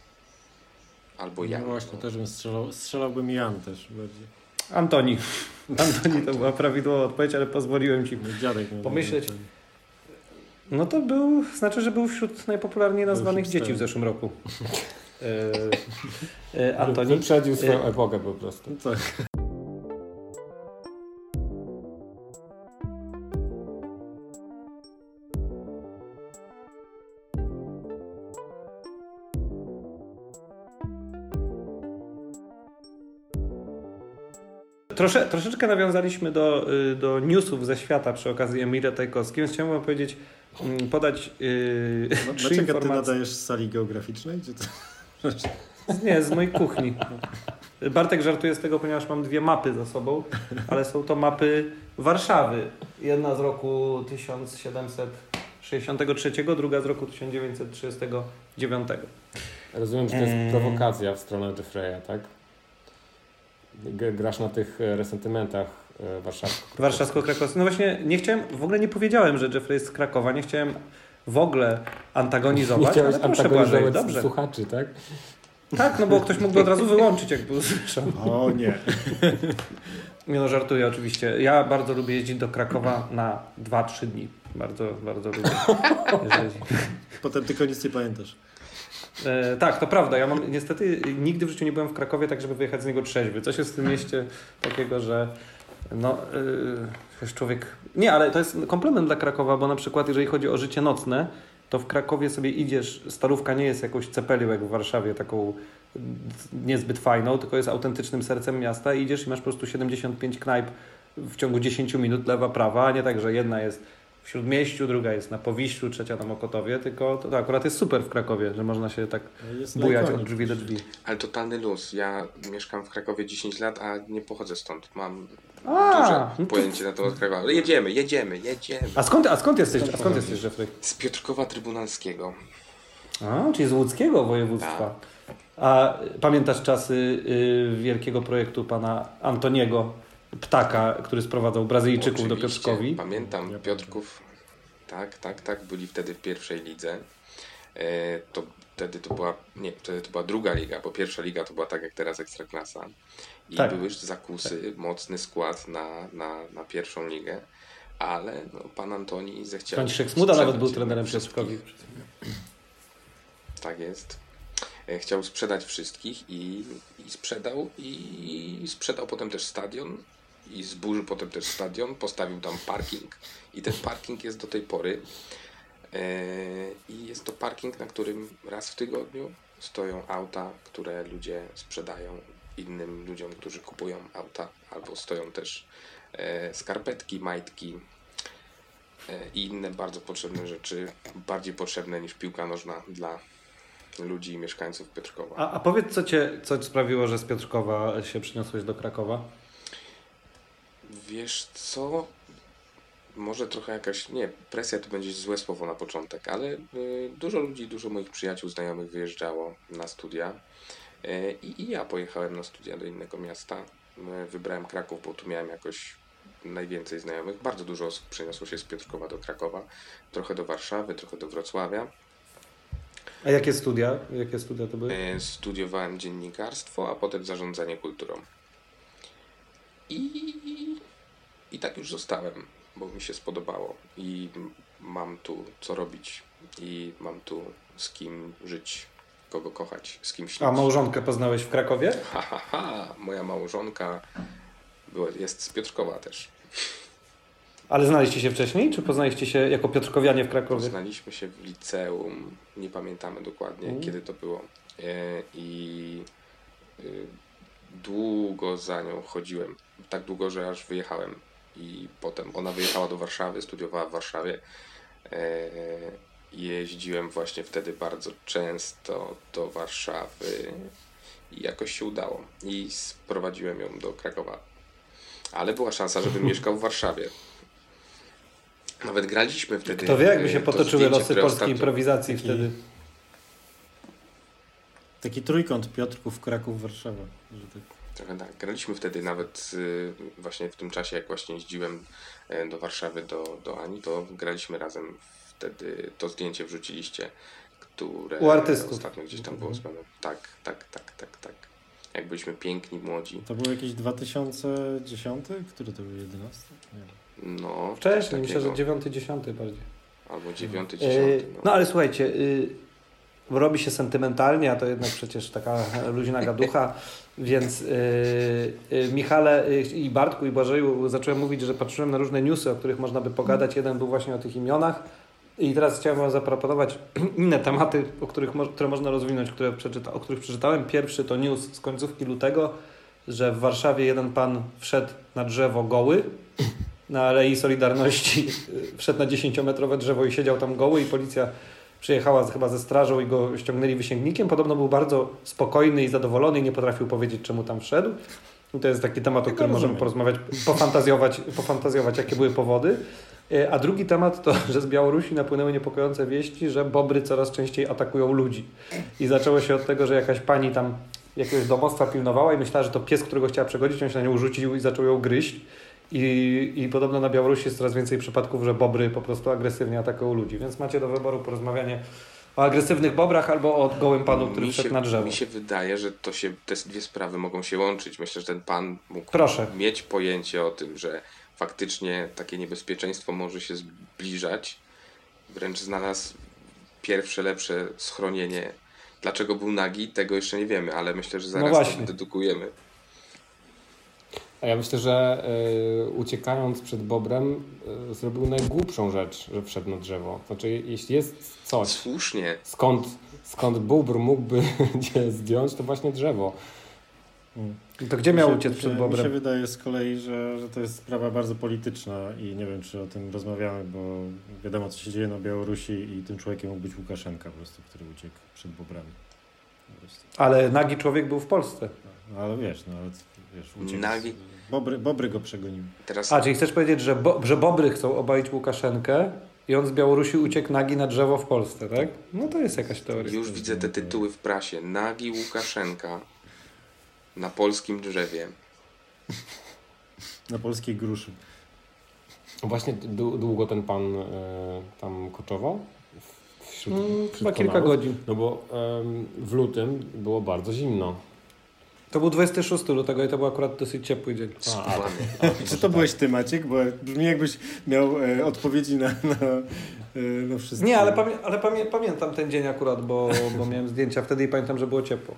Albo Jan. No właśnie, też bym strzelał, strzelałbym Jan też bardziej. Antoni. Antoni to była prawidłowa odpowiedź, ale pozwoliłem ci Dziadek pomyśleć. No to był, znaczy, że był wśród najpopularniej nazwanych dzieci w zeszłym roku. e, e, Antoni. Wyprzedził swoją e, epokę po prostu. Tak. Trosze, troszeczkę nawiązaliśmy do, y, do newsów ze świata przy okazji Emira Tajkowskiej, więc chciałbym powiedzieć, mm, podać yy, no, trzy informacje. ty nadajesz z sali geograficznej? Czy to... Nie, z mojej kuchni. Bartek żartuje z tego, ponieważ mam dwie mapy za sobą, ale są to mapy Warszawy. Jedna z roku 1763, druga z roku 1939. Rozumiem, że to jest prowokacja w stronę Jeffreya, tak? Grasz na tych e, resentymentach e, warszawsko Warszawsko-krakowskich. No właśnie, nie chciałem, w ogóle nie powiedziałem, że Jeffrey jest z Krakowa, nie chciałem w ogóle antagonizować, nie ale proszę Błażej, dobrze. słuchaczy, tak? Tak, no bo ktoś mógłby od razu wyłączyć, jakby usłyszał. O nie. Nie no, żartuję oczywiście. Ja bardzo lubię jeździć do Krakowa na 2-3 dni. Bardzo, bardzo lubię. Jeżeli... Potem tylko nic nie pamiętasz. E, tak, to prawda. Ja mam niestety nigdy w życiu nie byłem w Krakowie tak, żeby wyjechać z niego trzeźwy. Coś jest w tym mieście takiego, że no, yy, człowiek... Nie, ale to jest komplement dla Krakowa, bo na przykład jeżeli chodzi o życie nocne, to w Krakowie sobie idziesz, starówka nie jest jakąś cepelią jak w Warszawie, taką niezbyt fajną, tylko jest autentycznym sercem miasta idziesz i masz po prostu 75 knajp w ciągu 10 minut lewa, prawa, a nie tak, że jedna jest w Śródmieściu, druga jest na Powiślu, trzecia na Mokotowie, tylko to, to akurat jest super w Krakowie, że można się tak jest bujać od drzwi do drzwi. Ale totalny luz. Ja mieszkam w Krakowie 10 lat, a nie pochodzę stąd. Mam a, duże no to... pojęcie na temat Krakowa. Ale jedziemy, jedziemy, jedziemy. A skąd, a skąd jesteś, a skąd jesteś Jeffrey? Z Piotrkowa Trybunalskiego. A, czyli z łódzkiego województwa. Tak. A pamiętasz czasy y, wielkiego projektu pana Antoniego Ptaka, który sprowadzał Brazylijczyków Oczywiście, do Piotrkowi. Pamiętam Piotrków. Tak, tak, tak. Byli wtedy w pierwszej lidze. E, to wtedy to była, nie, wtedy to była druga liga, bo pierwsza liga to była tak jak teraz Ekstraklasa. I tak. były zakusy, tak. mocny skład na, na, na pierwszą ligę. Ale no, pan Antoni zechciał. Franciszek Smuda nawet był trenerem Piotrkowi. Tak jest. E, chciał sprzedać wszystkich i, i sprzedał i, i sprzedał potem też stadion i zburzył potem też stadion, postawił tam parking i ten parking jest do tej pory. E, I jest to parking, na którym raz w tygodniu stoją auta, które ludzie sprzedają innym ludziom, którzy kupują auta, albo stoją też e, skarpetki, majtki e, i inne bardzo potrzebne rzeczy, bardziej potrzebne niż piłka nożna dla ludzi i mieszkańców Piotrkowa. A, a powiedz, co cię co sprawiło, że z Piotrkowa się przyniosłeś do Krakowa? Wiesz co? Może trochę jakaś, nie, presja to będzie złe słowo na początek, ale y, dużo ludzi, dużo moich przyjaciół, znajomych wyjeżdżało na studia. E, I, ja pojechałem na studia do innego miasta. E, Wybrałem Kraków, bo tu miałem jakoś najwięcej znajomych. Bardzo dużo osób przeniosło się z Piotrkowa do Krakowa, trochę do Warszawy, trochę do Wrocławia. A jakie studia? Jakie studia to były? E, Studiowałem dziennikarstwo, a potem zarządzanie kulturą. I, I tak już zostałem, bo mi się spodobało. I mam tu co robić. I mam tu z kim żyć, kogo kochać, z kim śnić. A małżonkę poznałeś w Krakowie? Ha, ha, ha. Moja małżonka była, jest z Piotrkowa też. Ale znaliście się wcześniej, czy poznaliście się jako Piotrkowianie w Krakowie? Poznaliśmy się w liceum, nie pamiętamy dokładnie Mhm. kiedy to było. E, I y, długo za nią chodziłem. Tak długo, że aż wyjechałem. I potem ona wyjechała do Warszawy, studiowała w Warszawie. E, Jeździłem właśnie wtedy bardzo często do Warszawy i jakoś się udało. I sprowadziłem ją do Krakowa. Ale była szansa, żebym mieszkał w Warszawie. Nawet graliśmy wtedy. Kto wie, jakby e, się to potoczyły losy polskiej ostatnio- improwizacji taki- wtedy. Taki trójkąt Piotrków, Kraków, Warszawa. Że tak. Trochę tak. Graliśmy wtedy nawet y, właśnie w tym czasie, jak właśnie jeździłem e, do Warszawy do, do Ani, to graliśmy razem wtedy to zdjęcie wrzuciliście, które U artystów. ostatnio gdzieś tam było zrobione. Tak, tak, tak, tak, tak. Jak byliśmy piękni, młodzi. To był jakiś 2010? Który to był 11? Nie wiem. No, Wcześniej, myślę, że takiego. dziewiąty, dziesiąty bardziej. Albo dziewiąty, E, dziesiąty. No. No ale słuchajcie, y, robi się sentymentalnie, a to jednak przecież taka luźna gaducha, więc y, y, Michale y, i Bartku i Błażeju zacząłem mówić, że patrzyłem na różne newsy, o których można by pogadać. Jeden był właśnie o tych imionach i teraz chciałem Wam zaproponować inne tematy, o których które można rozwinąć, które przeczyta, o których przeczytałem. Pierwszy to news z końcówki lutego, że w Warszawie jeden pan wszedł na drzewo goły, na Alei Solidarności wszedł na 10-metrowe drzewo i siedział tam goły i policja przyjechała chyba ze strażą i go ściągnęli wysięgnikiem. Podobno był bardzo spokojny i zadowolony i nie potrafił powiedzieć, czemu tam wszedł. I to jest taki temat, o którym możemy porozmawiać, pofantazjować, pofantazjować, jakie były powody. Y, A drugi temat to, że z Białorusi napłynęły niepokojące wieści, że bobry coraz częściej atakują ludzi. I zaczęło się od tego, że jakaś pani tam jakiegoś domostwa pilnowała i myślała, że to pies, którego chciała przegodzić, on się na nią rzucił i zaczął ją gryźć. I, I podobno na Białorusi jest coraz więcej przypadków, że bobry po prostu agresywnie atakują ludzi. Więc macie do wyboru porozmawianie o agresywnych bobrach albo o gołym panu, który mi, wszedł się, na drzewo. mi się wydaje, że to się, te dwie sprawy mogą się łączyć. Myślę, że ten pan mógł Proszę. mieć pojęcie o tym, że faktycznie takie niebezpieczeństwo może się zbliżać. Wręcz znalazł pierwsze, lepsze schronienie. Dlaczego był nagi, tego jeszcze nie wiemy, ale myślę, że zaraz No to dedukujemy. A ja myślę, że y, uciekając przed bobrem y, zrobił najgłupszą rzecz, że wszedł na drzewo. Znaczy, jeśli jest coś, Słusznie. skąd, skąd bóbr mógłby cię zdjąć, to właśnie drzewo. To gdzie miał Mi się- uciec przed Mi się bobrem? wydaje z kolei, że, że to jest sprawa bardzo polityczna i nie wiem, czy o tym rozmawiamy, bo wiadomo, co się dzieje na Białorusi i tym człowiekiem mógł być Łukaszenka po prostu, który uciekł przed bobrami. Ale nagi człowiek był w Polsce. No, ale wiesz, no ale wiesz, uciekł. Nagi- Bobry, bobry go przegoniły. Teraz A, czyli chcesz powiedzieć, że, bo, że bobry chcą obalić Łukaszenkę i on z Białorusi uciekł nagi na drzewo w Polsce, tak? No to jest jakaś teoria. już widzę te tytuły w prasie. Nagi Łukaszenka na polskim drzewie. Na polskiej gruszy. Właśnie dłu- długo ten pan y, tam koczował? Wśród, Mm, wśród chyba kilka godzin. No bo em, w lutym było bardzo zimno. To był 26 lutego i to był akurat dosyć ciepły dzień. A, a, Skubany. Czy to byłeś ty, Maciek? Bo brzmi jakbyś miał e, odpowiedzi na, na, e, na wszystko. Nie, ale, pamię ale pamię pamiętam ten dzień akurat, bo, bo miałem zdjęcia wtedy i pamiętam, że było ciepło.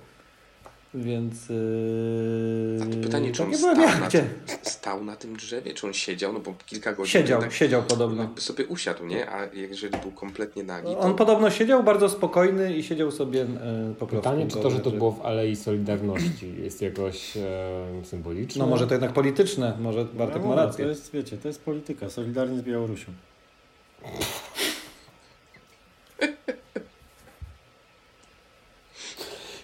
Więc. Yy... A to pytanie, czy on stał na, tym, stał na tym drzewie, czy on siedział, no bo kilka godzin Siedział, jednak siedział podobno. jakby sobie usiadł, nie? A jeżeli był kompletnie nagi, to On podobno siedział bardzo spokojny i siedział sobie e, po prostu. Pytanie, czy to, że to było w Alei Solidarności jest jakoś e, symboliczne? No może to jednak polityczne, może Bartek no, ma To rację. jest, wiecie, to jest polityka, solidarnie z Białorusią.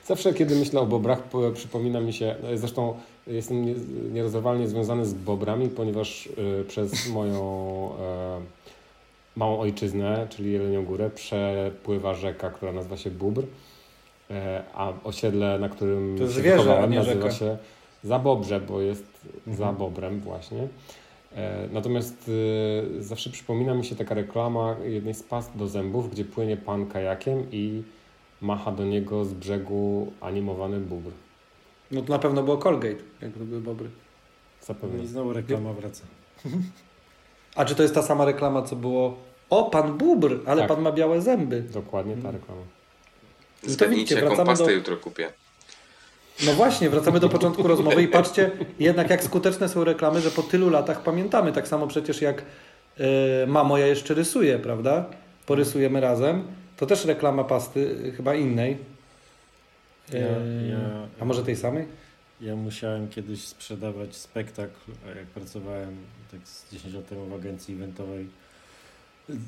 Zawsze, kiedy myślę o bobrach, po- przypomina mi się, no, zresztą jestem nie- nierozerwalnie związany z bobrami, ponieważ y, przez moją e, małą ojczyznę, czyli Jelenią Górę, przepływa rzeka, która nazywa się Bóbr. E, a osiedle, na którym To się zwierzę, nazywa się Zabobrze, bo jest Mhm. za Bobrem właśnie. E, Natomiast e, zawsze przypomina mi się taka reklama jednej z past do zębów, gdzie płynie pan kajakiem i macha do niego z brzegu animowany bóbr. No to na pewno było Colgate, jak to były bobry. Zapewne. I znowu reklama wraca. A czy to jest ta sama reklama, co było o, pan bubr, ale Tak. pan ma białe zęby. Dokładnie ta reklama. to Zgadnijcie, jaką pastę do- jutro kupię. No właśnie, wracamy do początku rozmowy i patrzcie jednak jak skuteczne są reklamy, że po tylu latach pamiętamy. Tak samo przecież jak y, mamo, ja jeszcze rysuję, prawda? Porysujemy razem. To też reklama pasty, y, chyba innej. Ja- Y, ja- a może tej samej? Ja musiałem kiedyś sprzedawać spektakl, jak pracowałem tak z 10 lat temu w agencji eventowej.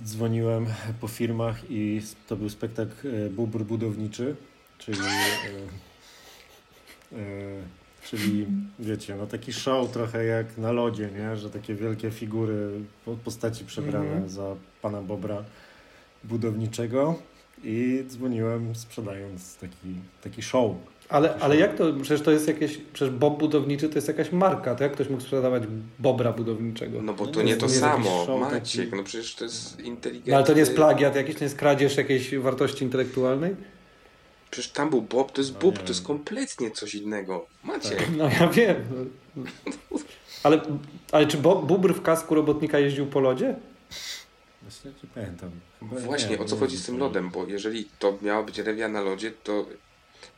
Dzwoniłem po firmach i to był spektakl e, Bubr Budowniczy, czyli, e, e, czyli wiecie, no taki show trochę jak na lodzie, nie? że takie wielkie figury, po- postaci przebrane Mhm. za pana Bobra budowniczego i dzwoniłem sprzedając taki, taki show. Ale, ale jak to, przecież to jest jakieś, przecież Bob budowniczy to jest jakaś marka, to jak ktoś mógł sprzedawać bobra budowniczego? No bo to nie, nie to to nie jakiś samo, Maciek, taki- no przecież to jest inteligentny. No, ale to nie jest plagiat jakiś, to jest kradzież jakiejś wartości intelektualnej? Przecież tam był Bob, to jest No Bób, nie to jest kompletnie coś innego. Maciek, Tak. No ja wiem. Ale, ale czy Bob, bubr w kasku robotnika jeździł po lodzie? Właśnie nie pamiętam. Chyba właśnie nie, o co nie chodzi z tym lodem, bo jeżeli to miała być rewia na lodzie, to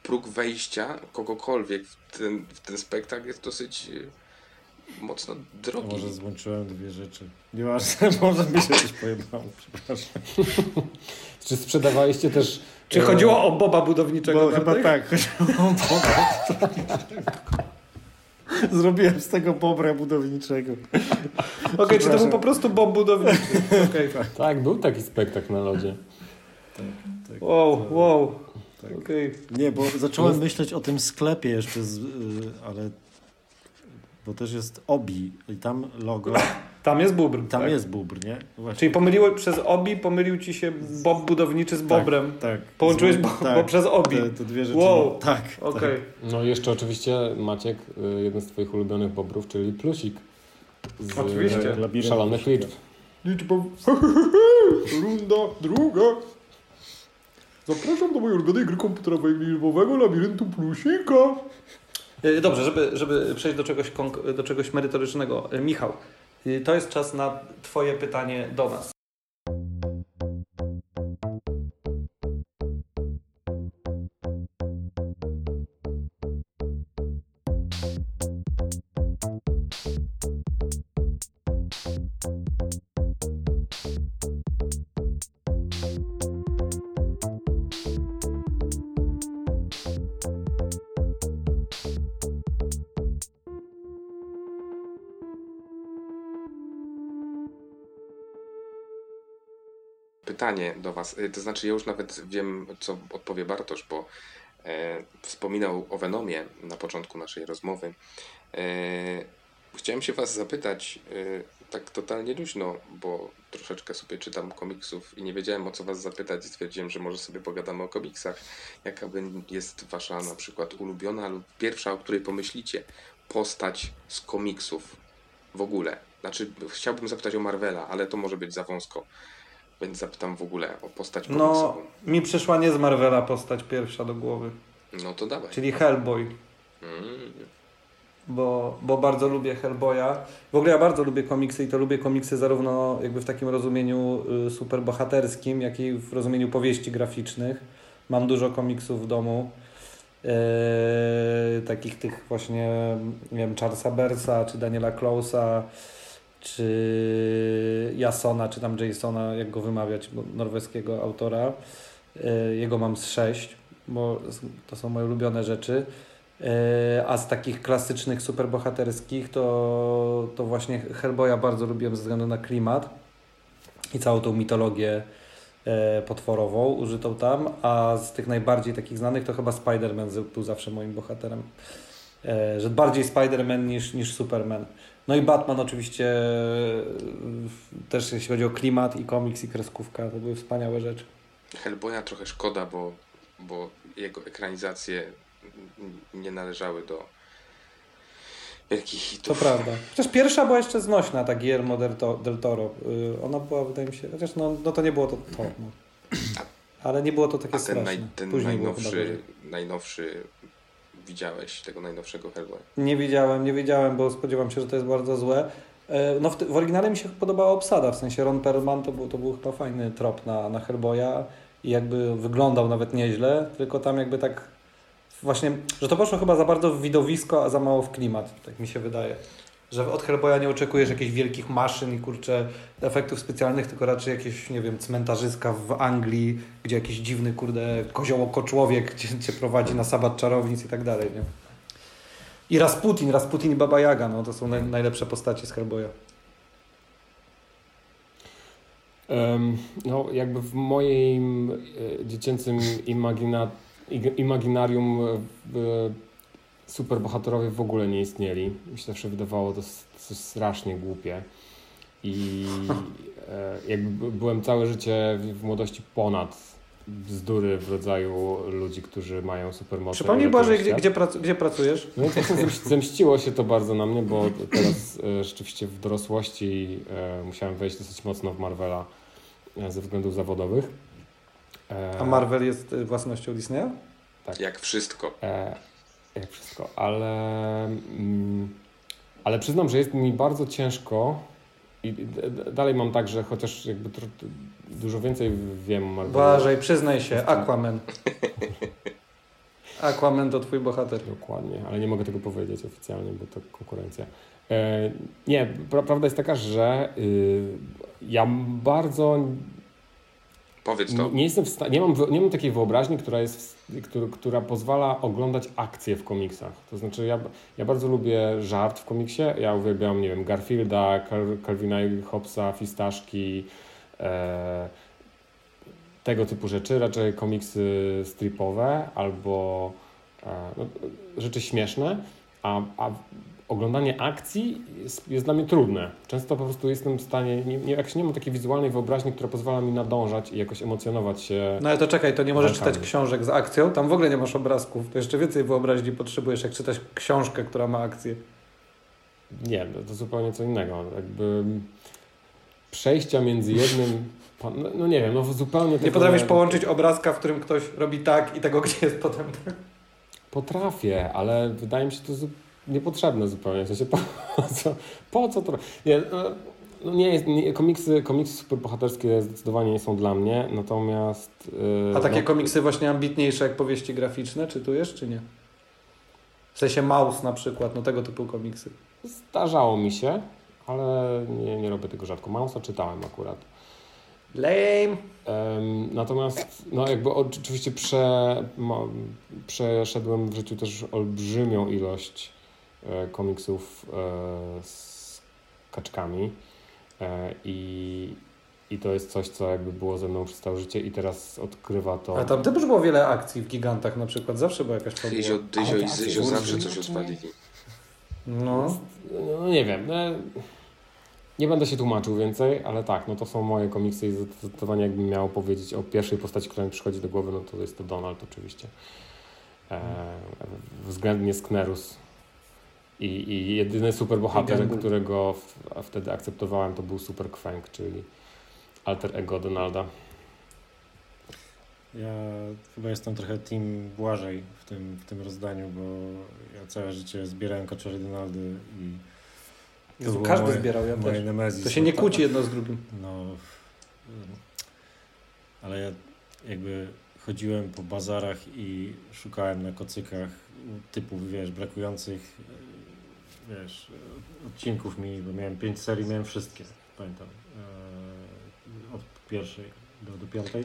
próg wejścia kogokolwiek w ten, w ten spektakl jest dosyć y, mocno drogi. może złączyłem dwie rzeczy. Nieważne, może mi się coś pojebało, przepraszam. Czy sprzedawaliście też... Czy e, chodziło o Boba budowniczego? Bo chyba tak, chodziło o Boba. Zrobiłem z tego bobra budowniczego. Okej, czy to był po prostu Bob budowniczy? Okej. Tak, był taki spektakl na lodzie. Tak, tak. Wow, wow. Tak. Okej. Nie, bo zacząłem myśleć o tym sklepie jeszcze, z, y, ale... Bo też jest Obi i tam logo, Tam jest bubr. tam tak. jest bubr, nie? Właśnie. Czyli pomyliło przez obi, pomylił ci się Bob budowniczy z Bobrem. Tak. Połączyłeś Z- bo, bo przez obi. Te, te dwie rzeczy. Wow. Tak. Okej. No i jeszcze oczywiście Maciek, y, jeden z Twoich ulubionych bobrów, czyli Plusik. Z Oczywiście. Tak, labirynt Szalonych liczb. Liczba. Runda druga. Zapraszam do mojej ulubionej gry komputerowej liczbowego labiryntu plusika. E, Dobrze, żeby, żeby przejść do czegoś, do czegoś merytorycznego. Michał, to jest czas na Twoje pytanie do nas. Pytanie do Was, y, to znaczy ja już nawet wiem, co odpowie Bartosz, bo e, wspominał o Venomie na początku naszej rozmowy. E, chciałem się Was zapytać, e, tak totalnie luźno, bo troszeczkę sobie czytam komiksów i nie wiedziałem o co Was zapytać i stwierdziłem, że może sobie pogadamy o komiksach. Jaka jest Wasza na przykład ulubiona lub pierwsza, o której pomyślicie, postać z komiksów w ogóle? Znaczy, chciałbym zapytać o Marvela, ale to może być za wąsko. Więc zapytam w ogóle o postać No, komiksową. mi przyszła nie z Marvela postać pierwsza do głowy, No to dawaj. czyli Hellboy. Mm. bo, bo bardzo lubię Hellboya. W ogóle ja bardzo lubię komiksy i to lubię komiksy zarówno jakby w takim rozumieniu y, superbohaterskim, jak i w rozumieniu powieści graficznych. Mam dużo komiksów w domu. e, takich tych właśnie, nie wiem, Charlesa Bersa, czy Daniela Klausa, czy Jasona, czy tam Jasona, jak go wymawiać, norweskiego autora. E, jego mam z sześć, bo to są moje ulubione rzeczy. E, A z takich klasycznych, superbohaterskich to, to właśnie Hellboya bardzo lubiłem ze względu na klimat i całą tą mitologię e, potworową użytą tam, a z tych najbardziej takich znanych to chyba Spider-Man był zawsze moim bohaterem. Że bardziej Spider-Man niż, niż Superman. No i Batman oczywiście e, też jeśli chodzi o klimat i komiks i kreskówka, to były wspaniałe rzeczy. Hellboya trochę szkoda, bo bo jego ekranizacje nie należały do wielkich hitów. To prawda. Chociaż pierwsza była jeszcze znośna, ta Guillermo del, to, del Toro. Y, ona była, wydaje mi się, chociaż no, no to nie było to, to no. Ale nie było to takie A ten, straszne. naj, ten najnowszy, najnowszy widziałeś tego najnowszego Hellboya? Nie widziałem, nie widziałem, bo spodziewam się, że to jest bardzo złe. E, No w, w oryginale mi się podobała obsada, w sensie Ron Perlman to był, to był chyba fajny trop na, na Hellboya i jakby wyglądał nawet nieźle, tylko tam jakby tak właśnie, że to poszło chyba za bardzo w widowisko, a za mało w klimat, tak mi się wydaje. Że od Hellboya nie oczekujesz jakichś wielkich maszyn i kurczę efektów specjalnych, tylko raczej jakieś, nie wiem, cmentarzyska w Anglii, gdzie jakiś dziwny, kurde, koziołoko człowiek cię, cię prowadzi na sabat czarownic i tak dalej, nie? I Rasputin, Rasputin i Baba Jaga, no to są naj, najlepsze postacie z Hellboya. No, jakby w moim e, dziecięcym imagina, imaginarium e, superbohaterowie w ogóle nie istnieli. Mi się zawsze wydawało to strasznie głupie. I e, jakby by- byłem całe życie w, w młodości ponad bzdury w rodzaju ludzi, którzy mają supermoce. Przypomnij ratują gdzie, gdzie, prac, gdzie pracujesz? No zemś- zemściło się to bardzo na mnie, bo teraz e, rzeczywiście w dorosłości e, musiałem wejść dosyć mocno w Marvela e, ze względów zawodowych. E, A Marvel jest własnością Disneya? Tak. Jak wszystko. E, jak wszystko, ale, mm, ale przyznam, że jest mi bardzo ciężko i dalej mam tak, że chociaż jakby dużo więcej wiem. Błażej, przyznaj się, Aquaman. Aquaman to twój bohater. Dokładnie, ale nie mogę tego powiedzieć oficjalnie, bo to konkurencja. E, nie, pra, prawda jest taka, że y, ja bardzo Powiedz to. nie, jestem nie mam, nie mam takiej wyobraźni, która, jest, która, pozwala oglądać akcje w komiksach. To znaczy, ja, ja bardzo lubię żart w komiksie. Ja uwielbiam, nie wiem, Garfielda, Cal- Calvina Hobbesa, Fistaszki, e, tego typu rzeczy. Raczej komiksy stripowe albo e, no, rzeczy śmieszne, a, a oglądanie akcji jest, jest dla mnie trudne. Często po prostu jestem w stanie, nie, nie, jak nie mam takiej wizualnej wyobraźni, która pozwala mi nadążać i jakoś emocjonować się. No ale to czekaj, to nie możesz czytać książek z akcją, tam w ogóle nie masz obrazków. To jeszcze więcej wyobraźni potrzebujesz, jak czytać książkę, która ma akcję. Nie, to, zupełnie co innego. Jakby przejścia między jednym. No, no nie wiem, no zupełnie Nie potrafisz połączyć obrazka, w którym ktoś robi tak i tego, gdzie jest potem tak. Potrafię, ale wydaje mi się to zu... niepotrzebne zupełnie. W sensie po co, po co to? Nie, no, no nie jest, nie, komiksy, komiksy superbohaterskie zdecydowanie nie są dla mnie, natomiast... Yy, A takie no, komiksy właśnie ambitniejsze jak powieści graficzne czytujesz, czy nie? W sensie Maus na przykład, no tego typu komiksy. Zdarzało mi się, ale nie, nie robię tego rzadko. Mausa czytałem akurat. Lame! Natomiast, no jakby oczywiście prze, ma, przeszedłem w życiu też olbrzymią ilość e, komiksów e, z kaczkami e, i, i to jest coś, co jakby było ze mną przez całe życie i teraz odkrywa to... A tam też było wiele akcji w gigantach na przykład, zawsze była jakaś fabuła. Dyzio, Dyzio Ale i tak, Zyzio to zawsze coś odpalili. No. No nie wiem, no, nie będę się tłumaczył więcej, ale tak, no to są moje komiksy i zdecydowanie jakbym miał powiedzieć o pierwszej postaci, która mi przychodzi do głowy, no to jest to Donald oczywiście. E, względnie Sknerus. I, I jedyny superbohater, którego w, wtedy akceptowałem, to był Super Quank, czyli alter ego Donalda. Ja chyba jestem trochę team Błażej w tym, w tym rozdaniu, bo ja całe życie zbierałem kaczory Donaldy i to Jezu, każdy moje- zbierał, ja moje też. Nemezis. To się nie kłóci jedno z drugim. No, ale ja jakby chodziłem po bazarach i szukałem na kocykach typu, wiesz, brakujących, wiesz, y, odcinków mi, bo miałem pięć serii, miałem wszystkie, pamiętam, y, od pierwszej do, do piątej.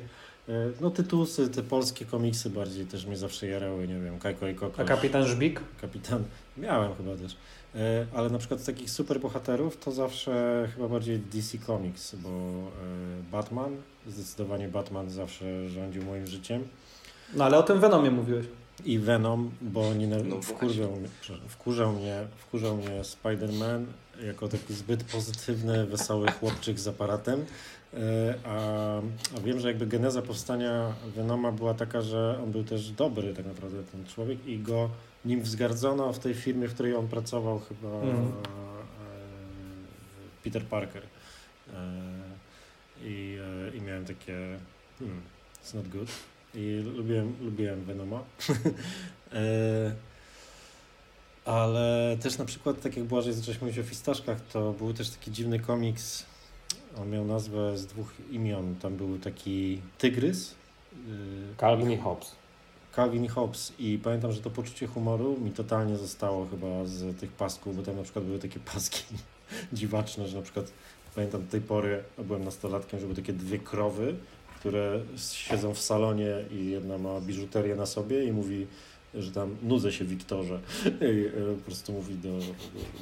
Y, No tytusy, te polskie komiksy bardziej też mnie zawsze jarały, nie wiem, Kajko i Koko. A kapitan Żbik? Kapitan. Miałem chyba też. E, Ale na przykład z takich super bohaterów to zawsze chyba bardziej DC Comics, bo e, Batman, zdecydowanie Batman zawsze rządził moim życiem. No ale o tym Venomie mówiłeś. I Venom, bo nie. No wkurzał, wkurzał mnie, wkurzał mnie Spider-Man jako taki zbyt pozytywny, wesoły chłopczyk z aparatem. E, A, a wiem, że jakby geneza powstania Venoma była taka, że on był też dobry tak naprawdę ten człowiek i go nim wzgardzono w tej firmie, w której on pracował chyba e, Peter Parker. E, I, I miałem takie hmm, it's not good. I lubiłem, lubiłem Venoma. E, Ale też na przykład, tak jak Błażej zacząłeś mówić o fistaszkach, to był też taki dziwny komiks. On miał nazwę z dwóch imion. Tam był taki tygrys. y, Calvin i Hobbes. Calvin i Hobbes i pamiętam, że to poczucie humoru mi totalnie zostało chyba z tych pasków, bo tam na przykład były takie paski dziwaczne, że na przykład pamiętam do tej pory, byłem nastolatkiem, że były takie dwie krowy, które siedzą w salonie i jedna ma biżuterię na sobie i mówi, że tam nudzę się Wiktorze i e, po prostu mówi do,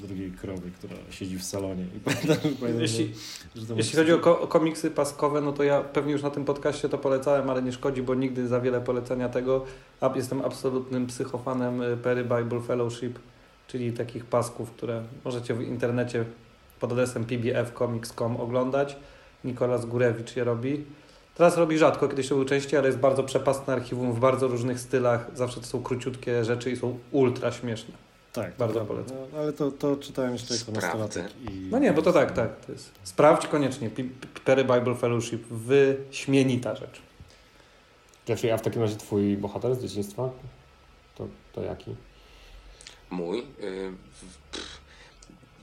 do drugiej krowy, która siedzi w salonie i pamiętam, pamiętam Jeśli, że, że jeśli chodzi o, ko- komiksy paskowe, no to ja pewnie już na tym podcaście to polecałem, ale nie szkodzi, bo nigdy za wiele polecenia tego. Jestem absolutnym psychofanem y, Perry Bible Fellowship, czyli takich pasków, które możecie w internecie pod adresem pbfcomics.com oglądać. Nikolas Górewicz je robi. Teraz robi rzadko, kiedyś to był częściej, ale jest bardzo przepastne archiwum w bardzo różnych stylach. Zawsze to są króciutkie rzeczy i są ultra śmieszne. Tak, Bardzo to polecam. No, ale to, to czytałem jeszcze jako nastolatek. I... No nie, bo to tak, tak. To jest. Sprawdź koniecznie. Perry Bible Fellowship. Wyśmienita rzecz. Jeffrey, a w takim razie twój bohater z dzieciństwa? To, to jaki? Mój. y, w- pff,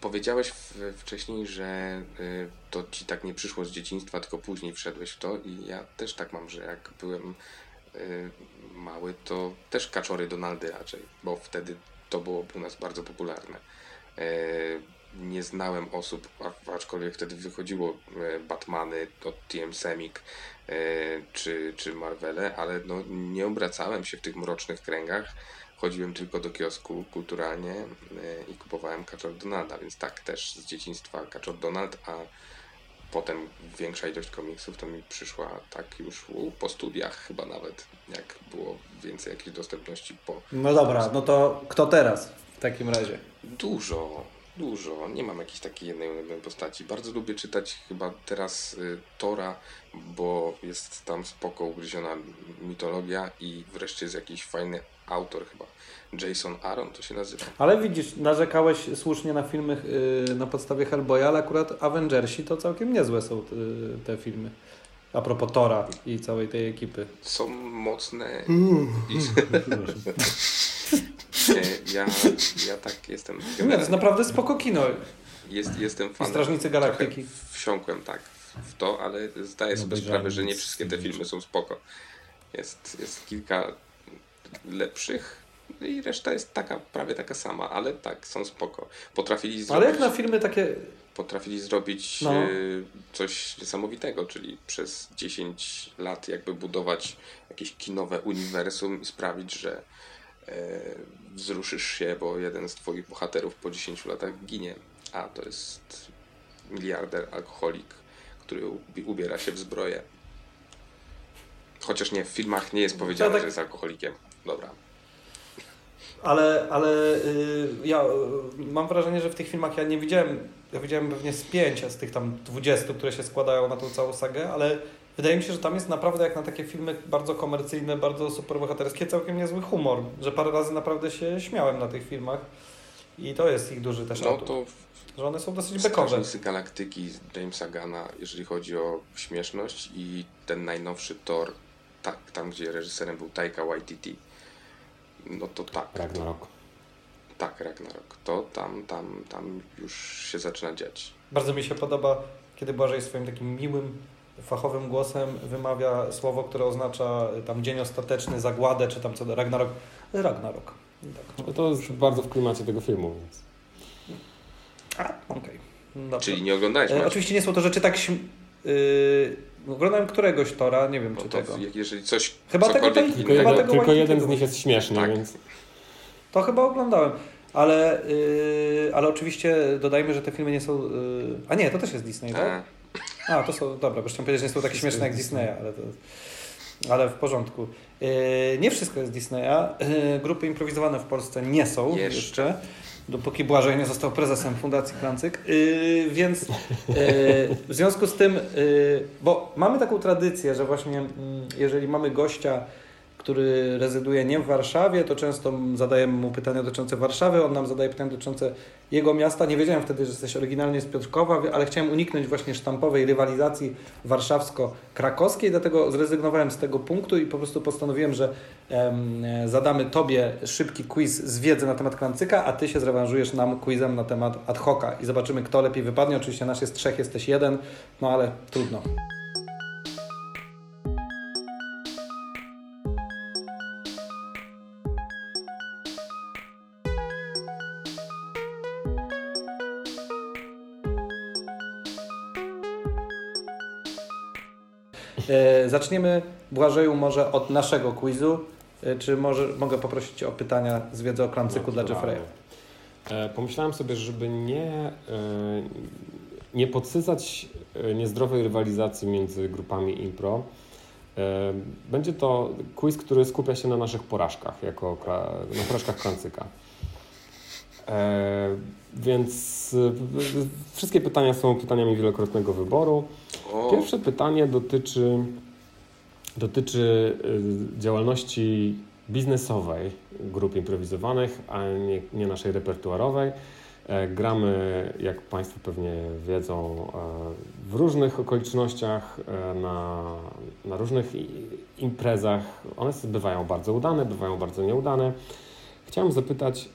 Powiedziałeś wcześniej, że y, to ci tak nie przyszło z dzieciństwa, tylko później wszedłeś w to i ja też tak mam, że jak byłem y, mały, to też kaczory Donaldy raczej, bo wtedy to było u nas bardzo popularne. E, Nie znałem osób, aczkolwiek wtedy wychodziło Batmany od TM Semik czy, czy Marvele, ale no, nie obracałem się w tych mrocznych kręgach. Chodziłem tylko do kiosku kulturalnie e, i kupowałem Kaczor Donalda, więc tak też z dzieciństwa Kaczor Donald, a potem większa ilość komiksów to mi przyszła tak już po studiach chyba nawet, jak było więcej jakiejś dostępności po No dobra, no to kto teraz w takim razie? Dużo, dużo. Nie mam jakiejś takiej jednej ulubionej postaci. Bardzo lubię czytać chyba teraz y, Tora, bo jest tam spoko ugryziona mitologia i wreszcie jest jakiś fajny autor chyba. Jason Aaron to się nazywa. Ale widzisz, narzekałeś słusznie na filmy yy, na podstawie Hellboya, ale akurat Avengersi to całkiem niezłe są y, te filmy. A propos Tora i całej tej ekipy. Są mocne i Przepraszam. e, ja, ja tak jestem. Nie, to jest naprawdę spoko kino. Jest, jestem I fanem. Strażnicy Galaktyki. Trochę wsiąkłem tak w to, ale zdaję sobie obejrzałem sprawę, że nie wszystkie te filmy są spoko. Jest, jest kilka lepszych i reszta jest taka, prawie taka sama, ale tak, są spoko. Potrafili Ale zrobić, jak na filmy takie... potrafili zrobić No. e, coś niesamowitego, czyli przez 10 lat jakby budować jakieś kinowe uniwersum i sprawić, że e, wzruszysz się, bo jeden z twoich bohaterów po 10 latach ginie, a to jest miliarder alkoholik, który ubi- ubiera się w zbroję. Chociaż nie, w filmach nie jest powiedziane, tak- że jest alkoholikiem. Dobra. Ale, ale y, ja y, mam wrażenie, że w tych filmach ja nie widziałem, ja widziałem pewnie z pięcia z tych tam 20, które się składają na tą całą sagę, ale wydaje mi się, że tam jest naprawdę jak na takie filmy bardzo komercyjne, bardzo superbohaterskie, całkiem niezły humor, że parę razy naprawdę się śmiałem na tych filmach i to jest ich duży też No atut, to że one są dosyć bekowe. Strażnicy Galaktyki z Jamesa Gana, jeżeli chodzi o śmieszność i ten najnowszy Thor, tak, tam gdzie reżyserem był Taika Waititi, no to tak, Ragnarok. tak, Ragnarok, to tam, tam, tam już się zaczyna dziać. Bardzo mi się podoba, kiedy Błażej swoim takim miłym, fachowym głosem wymawia słowo, które oznacza y, tam dzień ostateczny, zagładę, czy tam co do Ragnarok. Ragnarok. Tak. No to jest bardzo w klimacie tego filmu, więc. A, okej. Dobrze. Czyli nie oglądałeś E, oczywiście nie są to rzeczy tak... śm- Yy, oglądałem któregoś Tora, nie wiem No czy to tego. jeżeli coś, Chyba tego to- Tylko, Chyba tego tylko jeden z nich jest śmieszny, Tak. więc. To chyba oglądałem. Ale, yy, ale oczywiście dodajmy, że te filmy nie są... Yy... A nie, to też jest Disney, tak? e, A, to są, dobra, bo chciałem powiedzieć, że nie są takie śmieszne jak Disneya, ale to... ale w porządku. E, nie wszystko jest Disneya. E, grupy improwizowane w Polsce nie są Jeszcze. jeszcze. Dopóki Błażej nie został prezesem Fundacji Klancyk. E, więc w związku z tym, bo mamy taką tradycję, że właśnie mm, jeżeli mamy gościa, który rezyduje nie w Warszawie, to często zadajemy mu pytania dotyczące Warszawy, on nam zadaje pytania dotyczące jego miasta. Nie wiedziałem wtedy, że jesteś oryginalnie z Piotrkowa, ale chciałem uniknąć właśnie sztampowej rywalizacji warszawsko-krakowskiej, dlatego zrezygnowałem z tego punktu i po prostu postanowiłem, że um, zadamy Tobie szybki quiz z wiedzy na temat Klancyka, a Ty się zrewanżujesz nam quizem na temat ad hoca i zobaczymy, kto lepiej wypadnie. Oczywiście nasz jest trzech, jesteś jeden, no ale trudno. Zaczniemy, Błażeju, może od naszego quizu. E, czy może, mogę poprosić Cię o pytania z wiedzy o klamcyku no, dla Jeffrey'a? E, pomyślałem sobie, żeby nie, nie podsycać niezdrowej rywalizacji między grupami impro. Będzie to quiz, który skupia się na naszych porażkach, jako na porażkach klancyka. Więc wszystkie pytania są pytaniami wielokrotnego wyboru. Pierwsze pytanie dotyczy, dotyczy y, działalności biznesowej grup improwizowanych, a nie, nie naszej repertuarowej. E, gramy, jak Państwo pewnie wiedzą, e, w różnych okolicznościach, e, na, na różnych imprezach. One bywają bardzo udane, bywają bardzo nieudane. Chciałem zapytać,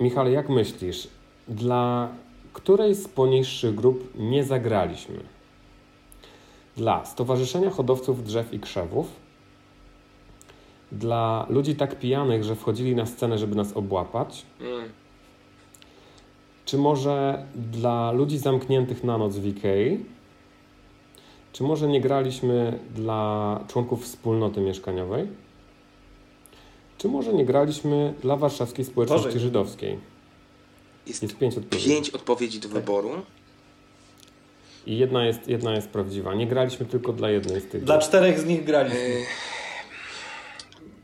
Michale, jak myślisz, dla której z poniższych grup nie zagraliśmy? Dla Stowarzyszenia Hodowców Drzew i Krzewów, dla ludzi tak pijanych, że wchodzili na scenę, żeby nas obłapać, mm. czy może dla ludzi zamkniętych na noc w Ikei, czy może nie graliśmy dla członków wspólnoty mieszkaniowej, czy może nie graliśmy dla warszawskiej społeczności Boże. żydowskiej? Jest, jest pięć odpowiedzi. Pięć odpowiedzi do tak. wyboru. I jedna jest, jedna jest prawdziwa. Nie graliśmy tylko dla jednej z tych. Dla czterech z nich graliśmy. E,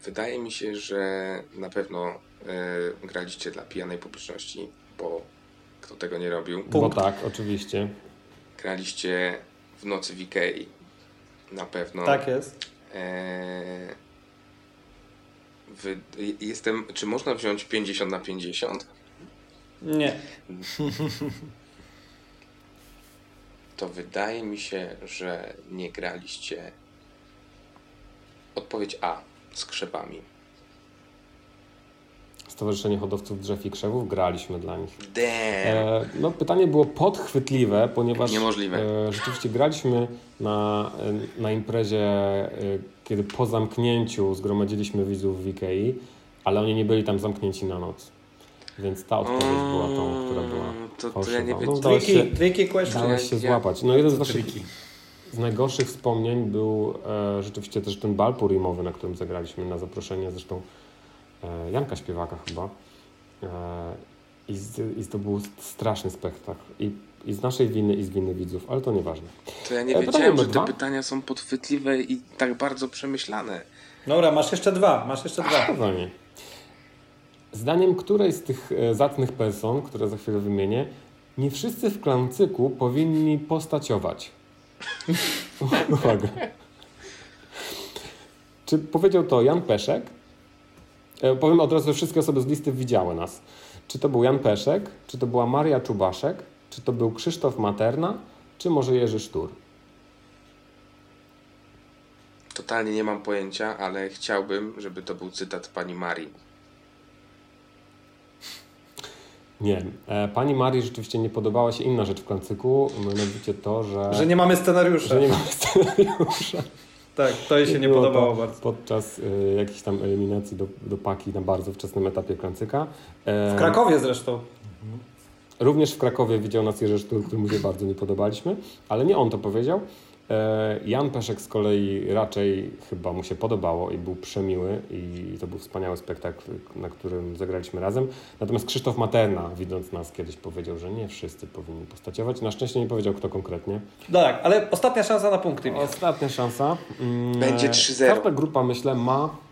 wydaje mi się, że na pewno e, graliście dla pijanej publiczności, bo kto tego nie robił. Punkt. Bo tak, oczywiście. Graliście w nocy w Ikei. Na pewno. Tak jest. E, wy, jestem, czy można wziąć 50 na 50? Nie. to wydaje mi się, że nie graliście. Odpowiedź A z krzewami. Stowarzyszenie Hodowców Drzew i Krzewów, graliśmy dla nich. E, no, pytanie było podchwytliwe, ponieważ Niemożliwe. E, rzeczywiście graliśmy na, na imprezie, e, kiedy po zamknięciu zgromadziliśmy widzów w Ikei, ale oni nie byli tam zamknięci na noc. Więc ta odpowiedź była tą, która była to, to ja nie no, dałeś się, tricky question. Dałeś się złapać. No jeden z naszych z najgorszych wspomnień był e, rzeczywiście też ten bal purimowy, na którym zagraliśmy na zaproszenie zresztą e, Janka Śpiewaka chyba. E, i, z, I to był straszny spektakl. I, I z naszej winy, i z winy widzów, ale to nieważne. To ja nie e, wiedziałem, że te dwa? pytania są podchwytliwe i tak bardzo przemyślane. Dobra, masz jeszcze dwa, masz jeszcze dwa. Spokojnie. Zdaniem której z tych e, zacnych person, które za chwilę wymienię, nie wszyscy w klancyku powinni postaciować. Uwaga. Czy powiedział to Jan Peszek? E, powiem od razu, że wszystkie osoby z listy widziały nas. Czy to był Jan Peszek, czy to była Maria Czubaszek, czy to był Krzysztof Materna, czy może Jerzy Sztur? Totalnie nie mam pojęcia, ale chciałbym, żeby to był cytat pani Marii. Nie. E, pani Marii rzeczywiście nie podobała się inna rzecz w klancyku, mianowicie to, że... Że nie mamy scenariusza. Że nie mamy scenariusza. tak, to jej się nie podobało bardzo. Podczas y, jakiejś tam eliminacji do, do paki na bardzo wczesnym etapie klancyka. E, w Krakowie zresztą. Również w Krakowie widział nas Jerzy Sztur, któremu się bardzo nie podobaliśmy, ale nie on to powiedział. E, Jan Peszek z kolei raczej chyba mu się podobało i był przemiły i to był wspaniały spektakl, na którym zagraliśmy razem. Natomiast Krzysztof Materna, widząc nas kiedyś powiedział, że nie wszyscy powinni postaciować. Na szczęście nie powiedział kto konkretnie. Tak, ale ostatnia szansa na punkty. Ostatnia szansa. Mm, Będzie 3-0. Każda grupa, myślę, ma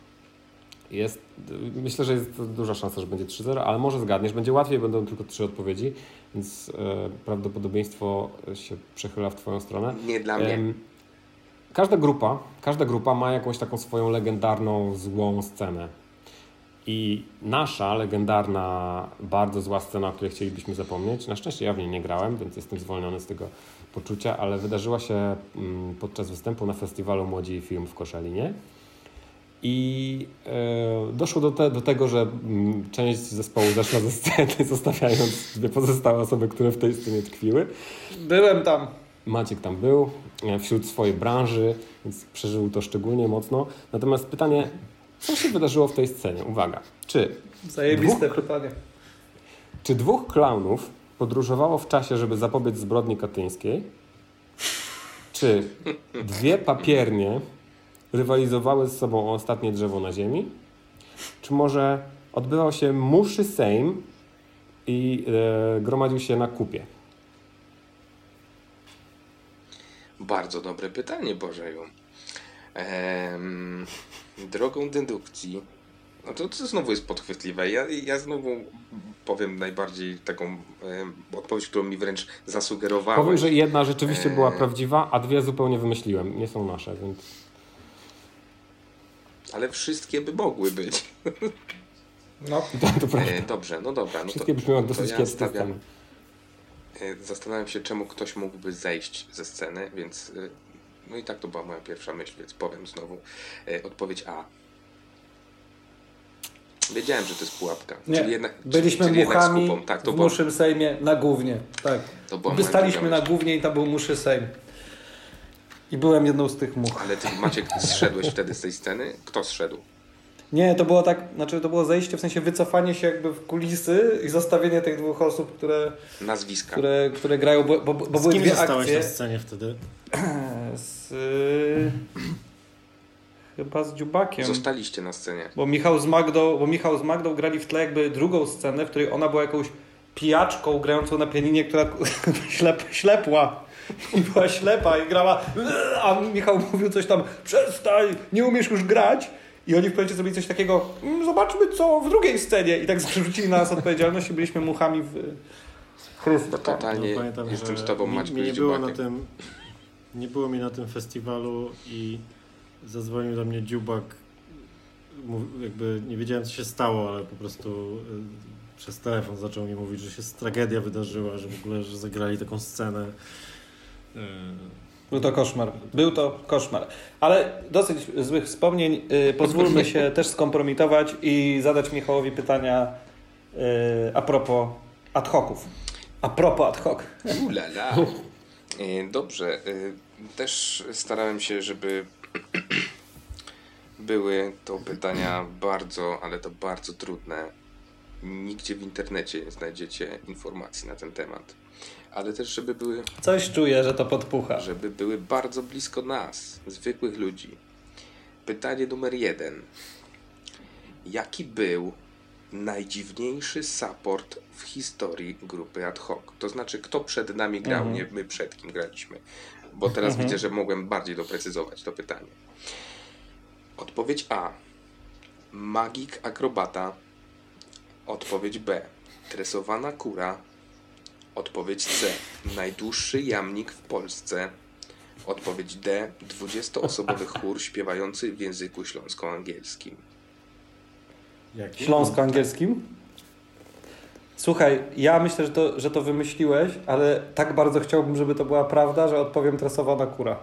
jest, myślę, że jest duża szansa, że będzie 3-0, ale może zgadniesz. Będzie łatwiej, będą tylko trzy odpowiedzi, więc e, prawdopodobieństwo się przechyla w Twoją stronę. Nie dla mnie. Em, Każda grupa, każda grupa ma jakąś taką swoją legendarną, złą scenę. I nasza legendarna, bardzo zła scena, o której chcielibyśmy zapomnieć, na szczęście ja w niej nie grałem, więc jestem zwolniony z tego poczucia, ale wydarzyła się mm, podczas występu na festiwalu Młodzi Film w Koszalinie. I e, doszło do, te, do tego, że mm, część zespołu zeszła ze sceny, zostawiając dwie pozostałe osoby, które w tej scenie tkwiły. Byłem tam. Maciek tam był e, wśród swojej branży, więc przeżył to szczególnie mocno. Natomiast pytanie, co się wydarzyło w tej scenie? Uwaga, czy, Zajebiste pytanie. czy dwóch klaunów podróżowało w czasie, żeby zapobiec zbrodni katyńskiej? Czy dwie papiernie rywalizowały z sobą o ostatnie drzewo na ziemi? Czy może odbywał się muszy Sejm i e, gromadził się na kupie? Bardzo dobre pytanie, Bożeju. Ehm, drogą dedukcji. No to, to znowu jest podchwytliwe. Ja, ja znowu powiem najbardziej taką em, odpowiedź, którą mi wręcz zasugerowałeś. Powiem, że jedna rzeczywiście była Eee. prawdziwa, a dwie zupełnie wymyśliłem. Nie są nasze, więc. Ale wszystkie by mogły być. No. To, to prawda. E, dobrze, no dobra. No Wszystkie to, brzmią to dosyć ja stawiam, e, Zastanawiam się, czemu ktoś mógłby zejść ze sceny, więc e, no i tak to była moja pierwsza myśl, więc powiem znowu e, odpowiedź A. Wiedziałem, że to jest pułapka. Nie, Czyli jednak, byliśmy czyli muchami. Tak, to w muszym Sejmie na głównie. Tak. to była Wystaliśmy na głównie i tam był muszy Sejm. I byłem jedną z tych much. Ale ty Maciek zszedłeś wtedy z tej sceny? Kto zszedł? Nie, to było tak, znaczy to było zejście, w sensie wycofanie się jakby w kulisy i zostawienie tych dwóch osób, które, Nazwiska. które, które grają, bo, bo, bo Z były kim dwie zostałeś akcje. na scenie wtedy? Z, y, chyba z Dziubakiem. Zostaliście na scenie. Bo Michał z Magdą, bo Michał z Magdą grali w tle jakby drugą scenę, w której ona była jakąś pijaczką grającą na pianinie, która ślep, ślepła. I była ślepa i grała, a Michał mówił coś tam, przestań, nie umiesz już grać. I oni w końcu zrobili coś takiego, "Mm, zobaczmy co w drugiej scenie. I tak zrzucili na nas odpowiedzialność i byliśmy muchami w Chryste. No totalnie No, pamiętam, jestem z tobą, mi- Maćku, mi nie było na tym Nie było mi na tym festiwalu i zadzwonił do mnie dziubak. Jakby nie wiedziałem, co się stało, ale po prostu y, przez telefon zaczął mi mówić, że się tragedia wydarzyła, że w ogóle, że zagrali taką scenę. Y, Był to koszmar. Był to koszmar. Ale dosyć złych wspomnień. Yy, pozwólmy się też skompromitować i zadać Michałowi pytania yy, a propos ad hoców. A propos ad hoc. Ulala. E, Dobrze. Też starałem się, żeby były to pytania bardzo, ale to bardzo trudne. Nigdzie w internecie nie znajdziecie informacji na ten temat. Ale też, żeby były, Coś czuję, że to podpucha. żeby były bardzo blisko nas, zwykłych ludzi. Pytanie numer jeden. Jaki był najdziwniejszy support w historii grupy ad hoc? To znaczy, kto przed nami grał, Mhm. nie my przed kim graliśmy. Bo teraz Mhm. widzę, że mogłem bardziej doprecyzować to pytanie. Odpowiedź A. Magik akrobata. Odpowiedź B. Tresowana kura. Odpowiedź C. Najdłuższy jamnik w Polsce. Odpowiedź D. 20-osobowy chór śpiewający w języku śląsko-angielskim. jaki? Śląsko-angielskim? Słuchaj, ja myślę, że to, że to wymyśliłeś, ale tak bardzo chciałbym, żeby to była prawda, że odpowiem tresowana kura.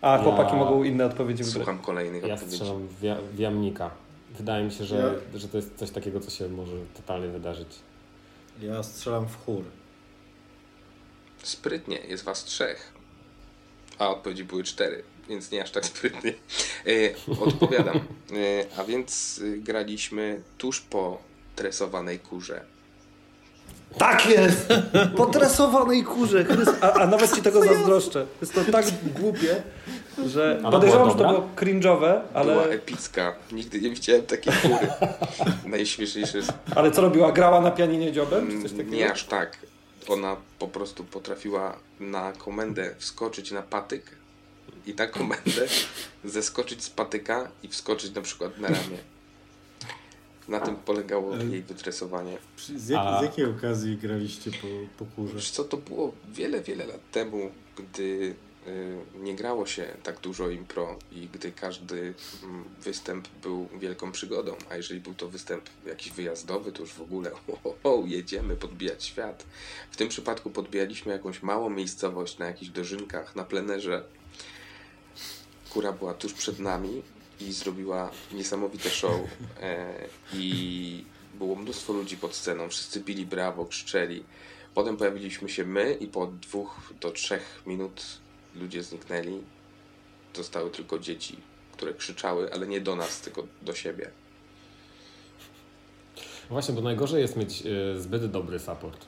A Ja- chłopaki mogą inne odpowiedzi wybrać. Słucham kolejnych Ja odpowiedzi. strzelam w, ja, w jamnika. Wydaje mi się, że, że to jest coś takiego, co się może totalnie wydarzyć. Ja strzelam w chór. Sprytnie, jest was trzech. A odpowiedzi były cztery, więc nie aż tak sprytnie. E, odpowiadam. E, a więc e, graliśmy tuż po tresowanej kurze. Tak jest! Po tresowanej kurze. A, a nawet ci tego zazdroszczę. Jest to tak głupie, że Ale podejrzewam, była że to było cringe'owe, Była ale, epicka. Nigdy nie widziałem takiej góry. Najśmieszniejsze jest ale co robiła? Grała na pianinie dziobem? Czy coś takiego? Mm, Nie aż tak. Ona po prostu potrafiła na komendę wskoczyć na patyk i na komendę zeskoczyć z patyka i wskoczyć na przykład na ramię. Na tym polegało jej wytresowanie. Przy- Z, jak, A- z jakiej okazji graliście po, po kurze? Wiesz co, to było wiele, wiele lat temu, gdy nie grało się tak dużo impro i gdy każdy mm, występ był wielką przygodą, a jeżeli był to występ jakiś wyjazdowy, to już w ogóle o, o, jedziemy podbijać świat. W tym przypadku podbijaliśmy jakąś małą miejscowość na jakichś dożynkach, na plenerze. Kura była tuż przed nami i zrobiła niesamowite show e, i było mnóstwo ludzi pod sceną, wszyscy bili brawo, krzyczeli. Potem pojawiliśmy się my i po dwóch do trzech minut ludzie zniknęli. Zostały tylko dzieci, które krzyczały, ale nie do nas, tylko do siebie. Właśnie, bo najgorzej jest mieć y, zbyt dobry support.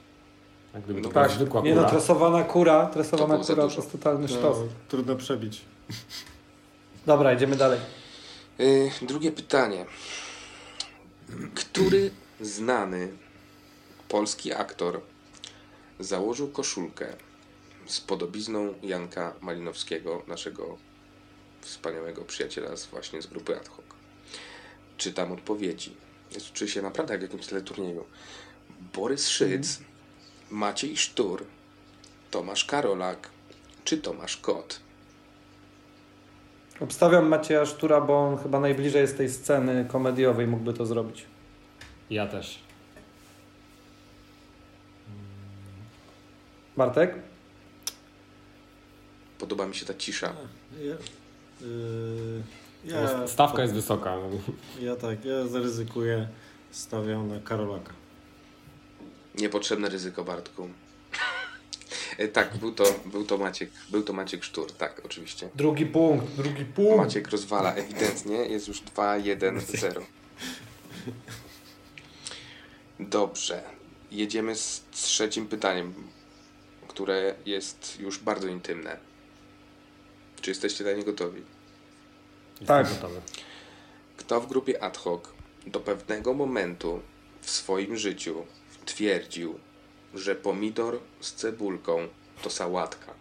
Jak gdyby to No była Tak, zwykła nie kura. no, tresowana kura, tresowana To kura to jest totalny To sztos. trudno przebić. Dobra, idziemy dalej. Yy, drugie pytanie. Który znany polski aktor założył koszulkę z podobizną Janka Malinowskiego, naszego wspaniałego przyjaciela z, właśnie z grupy ad hoc? Czytam odpowiedzi. Jest, czuję się naprawdę jak w jakimś teleturnieju. Borys Szyc, Maciej Sztur, Tomasz Karolak czy Tomasz Kot? Obstawiam Macieja Sztura, bo on chyba najbliżej jest tej sceny komediowej, mógłby to zrobić. Ja też. Bartek? Podoba mi się ta cisza. Ja, yy, Bo ja, Stawka jest wysoka. ja tak, ja zaryzykuję, stawiam na Karolaka. Niepotrzebne ryzyko, Bartku. E, tak, był to, był, to Maciek, był to Maciek Sztur, tak, oczywiście. Drugi punkt, drugi punkt. Maciek rozwala, ewidentnie, jest już 2-1-0. Dobrze, jedziemy z trzecim pytaniem, które jest już bardzo intymne. Czy jesteście na nie gotowi? Tak. Gotowy. Kto w grupie ad hoc do pewnego momentu w swoim życiu twierdził, że pomidor z cebulką to sałatka?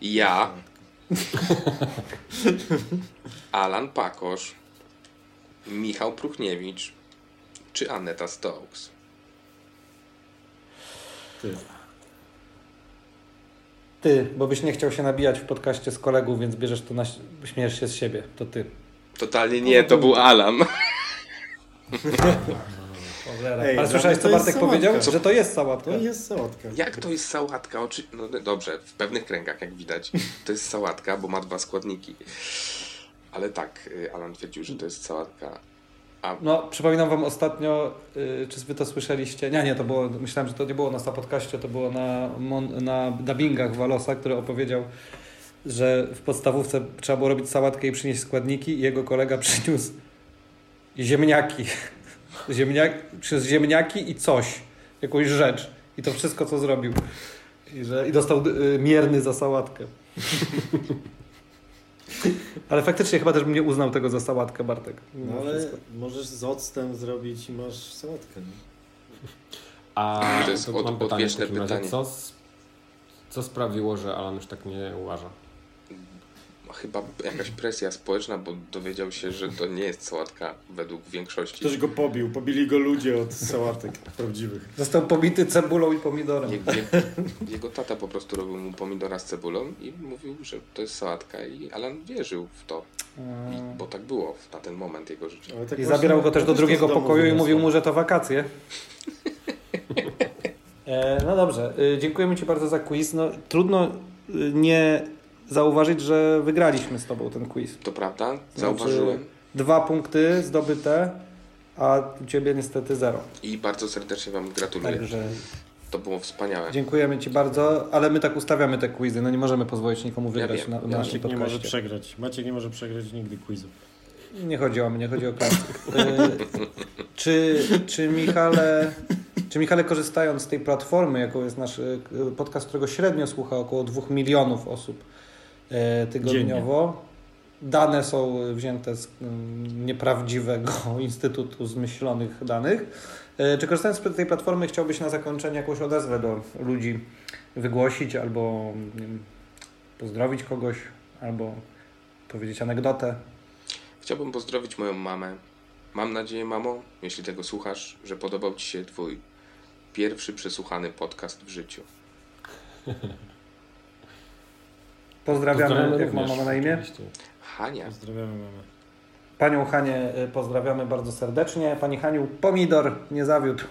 Ja, Alan Pakosz, Michał Pruchniewicz czy Aneta Stokes? Ty. Ty, bo byś nie chciał się nabijać w podcaście z kolegów, więc bierzesz to na... śmiejesz się z siebie. To ty. Totalnie nie, to był Alan. Ej, Ale dla słyszałeś, co Bartek powiedział? sałatka. Że to jest sałatka. To jest sałatka. Jak to jest sałatka? Oczy... No dobrze, w pewnych kręgach, jak widać, to jest sałatka, bo ma dwa składniki. Ale tak, y, Alan twierdził, że to jest sałatka. No, przypominam wam ostatnio, y, czy wy to słyszeliście? Nie, nie, to było, myślałem, że to nie było na podcaście, to było na, mon, na dubbingach Walosa, który opowiedział, że w podstawówce trzeba było robić sałatkę i przynieść składniki i jego kolega przyniósł ziemniaki. Ziemniak, przyniósł ziemniaki i coś, jakąś rzecz. I to wszystko, co zrobił. I, że, i dostał y, mierny za sałatkę. Ale faktycznie chyba też bym nie uznał tego za sałatkę, Bartek. No ale wszystko. możesz z octem zrobić i masz sałatkę. Nie? A To jest od- mam pytanie w odwieczne takim razie. pytanie. Co, co sprawiło, że Alan już tak nie uważa? Chyba jakaś presja społeczna, bo dowiedział się, że to nie jest sałatka według większości. Ktoś go pobił, pobili go ludzie od sałatek prawdziwych. Został pobity cebulą i pomidorem. Je, je, jego tata po prostu robił mu pomidora z cebulą i mówił, że to jest sałatka i Alan wierzył w to, I, bo tak było na ten moment jego życia. Tak I właśnie- zabierał go też do drugiego pokoju i mówił mu, że to wakacje. E, no dobrze, y, dziękujemy Ci bardzo za quiz. No, trudno y, nie zauważyć, że wygraliśmy z Tobą ten quiz. To prawda? Zauważyłem. Znaczy, dwa punkty zdobyte, a u Ciebie niestety zero. I bardzo serdecznie Wam gratuluję. Także To było wspaniałe. dziękujemy Ci bardzo, ale my tak ustawiamy te quizy. No nie możemy pozwolić nikomu Ja wygrać wiem. na, na Maciek nie może podcaście. przegrać. Maciek nie może przegrać nigdy quizu. Nie chodzi o mnie, chodzi o klasy. Y, Czy, czy Michale, czy Michale korzystając z tej platformy, jaką jest nasz y, podcast, którego średnio słucha około 2 milionów osób e, tygodniowo, dane są wzięte z mm, nieprawdziwego Instytutu Zmyślonych Danych. E, Czy korzystając z tej platformy chciałbyś na zakończenie jakąś odezwę do ludzi wygłosić albo wiem, pozdrowić kogoś, albo powiedzieć anegdotę? Chciałbym pozdrowić moją mamę. Mam nadzieję, mamo, jeśli tego słuchasz, że podobał Ci się Twój pierwszy przesłuchany podcast w życiu. Pozdrawiamy, jak ma również, mama na imię. Hania. Pozdrawiamy mamę. Panią Hanię y, pozdrawiamy bardzo serdecznie. Pani Haniu, pomidor nie zawiódł.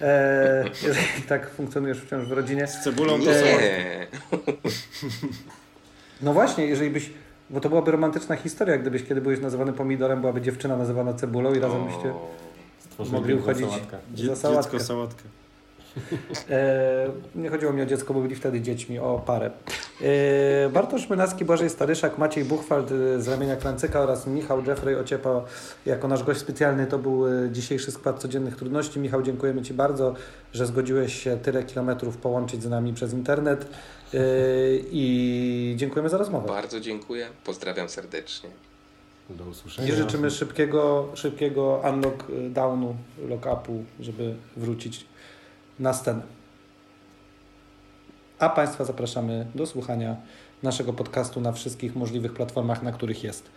E, jeżeli tak funkcjonujesz wciąż w rodzinie. Z cebulą to Nie. sałatkę. No właśnie, jeżeli byś, bo to byłaby romantyczna historia, gdybyś kiedy byłeś nazywany pomidorem, byłaby dziewczyna nazywana cebulą i razem byście mogli uchodzić. Za sałatkę. dziecko sałatkę. E, nie chodziło mi o dziecko, bo byli wtedy dziećmi, o parę. E, Bartosz Mynacki, Błażej Staryszak, Maciej Buchwald e, z ramienia Klancyka oraz Michał Jeffrey Ociepa jako nasz gość specjalny. To był dzisiejszy skład Codziennych Trudności. Michał, dziękujemy Ci bardzo, że zgodziłeś się tyle kilometrów połączyć z nami przez internet e, i dziękujemy za rozmowę. bardzo dziękuję. Pozdrawiam serdecznie. Do usłyszenia. I życzymy szybkiego, szybkiego unlock downu, lock upu, żeby wrócić na scenę. A Państwa zapraszamy do słuchania naszego podcastu na wszystkich możliwych platformach, na których jest.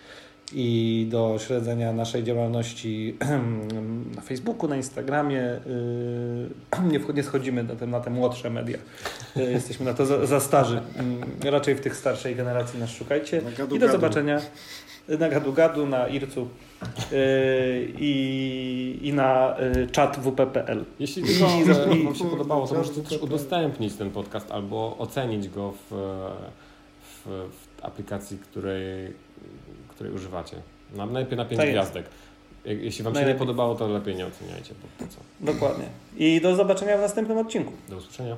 I do śledzenia naszej działalności na Facebooku, na Instagramie. Yy, Nie, nie schodzimy na te, na te młodsze media. Yy, Jesteśmy na to za, za starzy. Yy, Raczej w tych starszej generacji nas szukajcie. I do zobaczenia na Gadu Gadu, na Ircu yy, i, i na yy, czat wp.pl. Jeśli tylko I Wam się podobało, to możecie też udostępnić ten podcast albo ocenić go w, w, w aplikacji, której, której używacie. Na, najlepiej na 5 Tak gwiazdek. Je- Jeśli Wam się nie Najlepiej. podobało, to lepiej nie oceniajcie. Bo co? Dokładnie. I do zobaczenia w następnym odcinku. Do usłyszenia.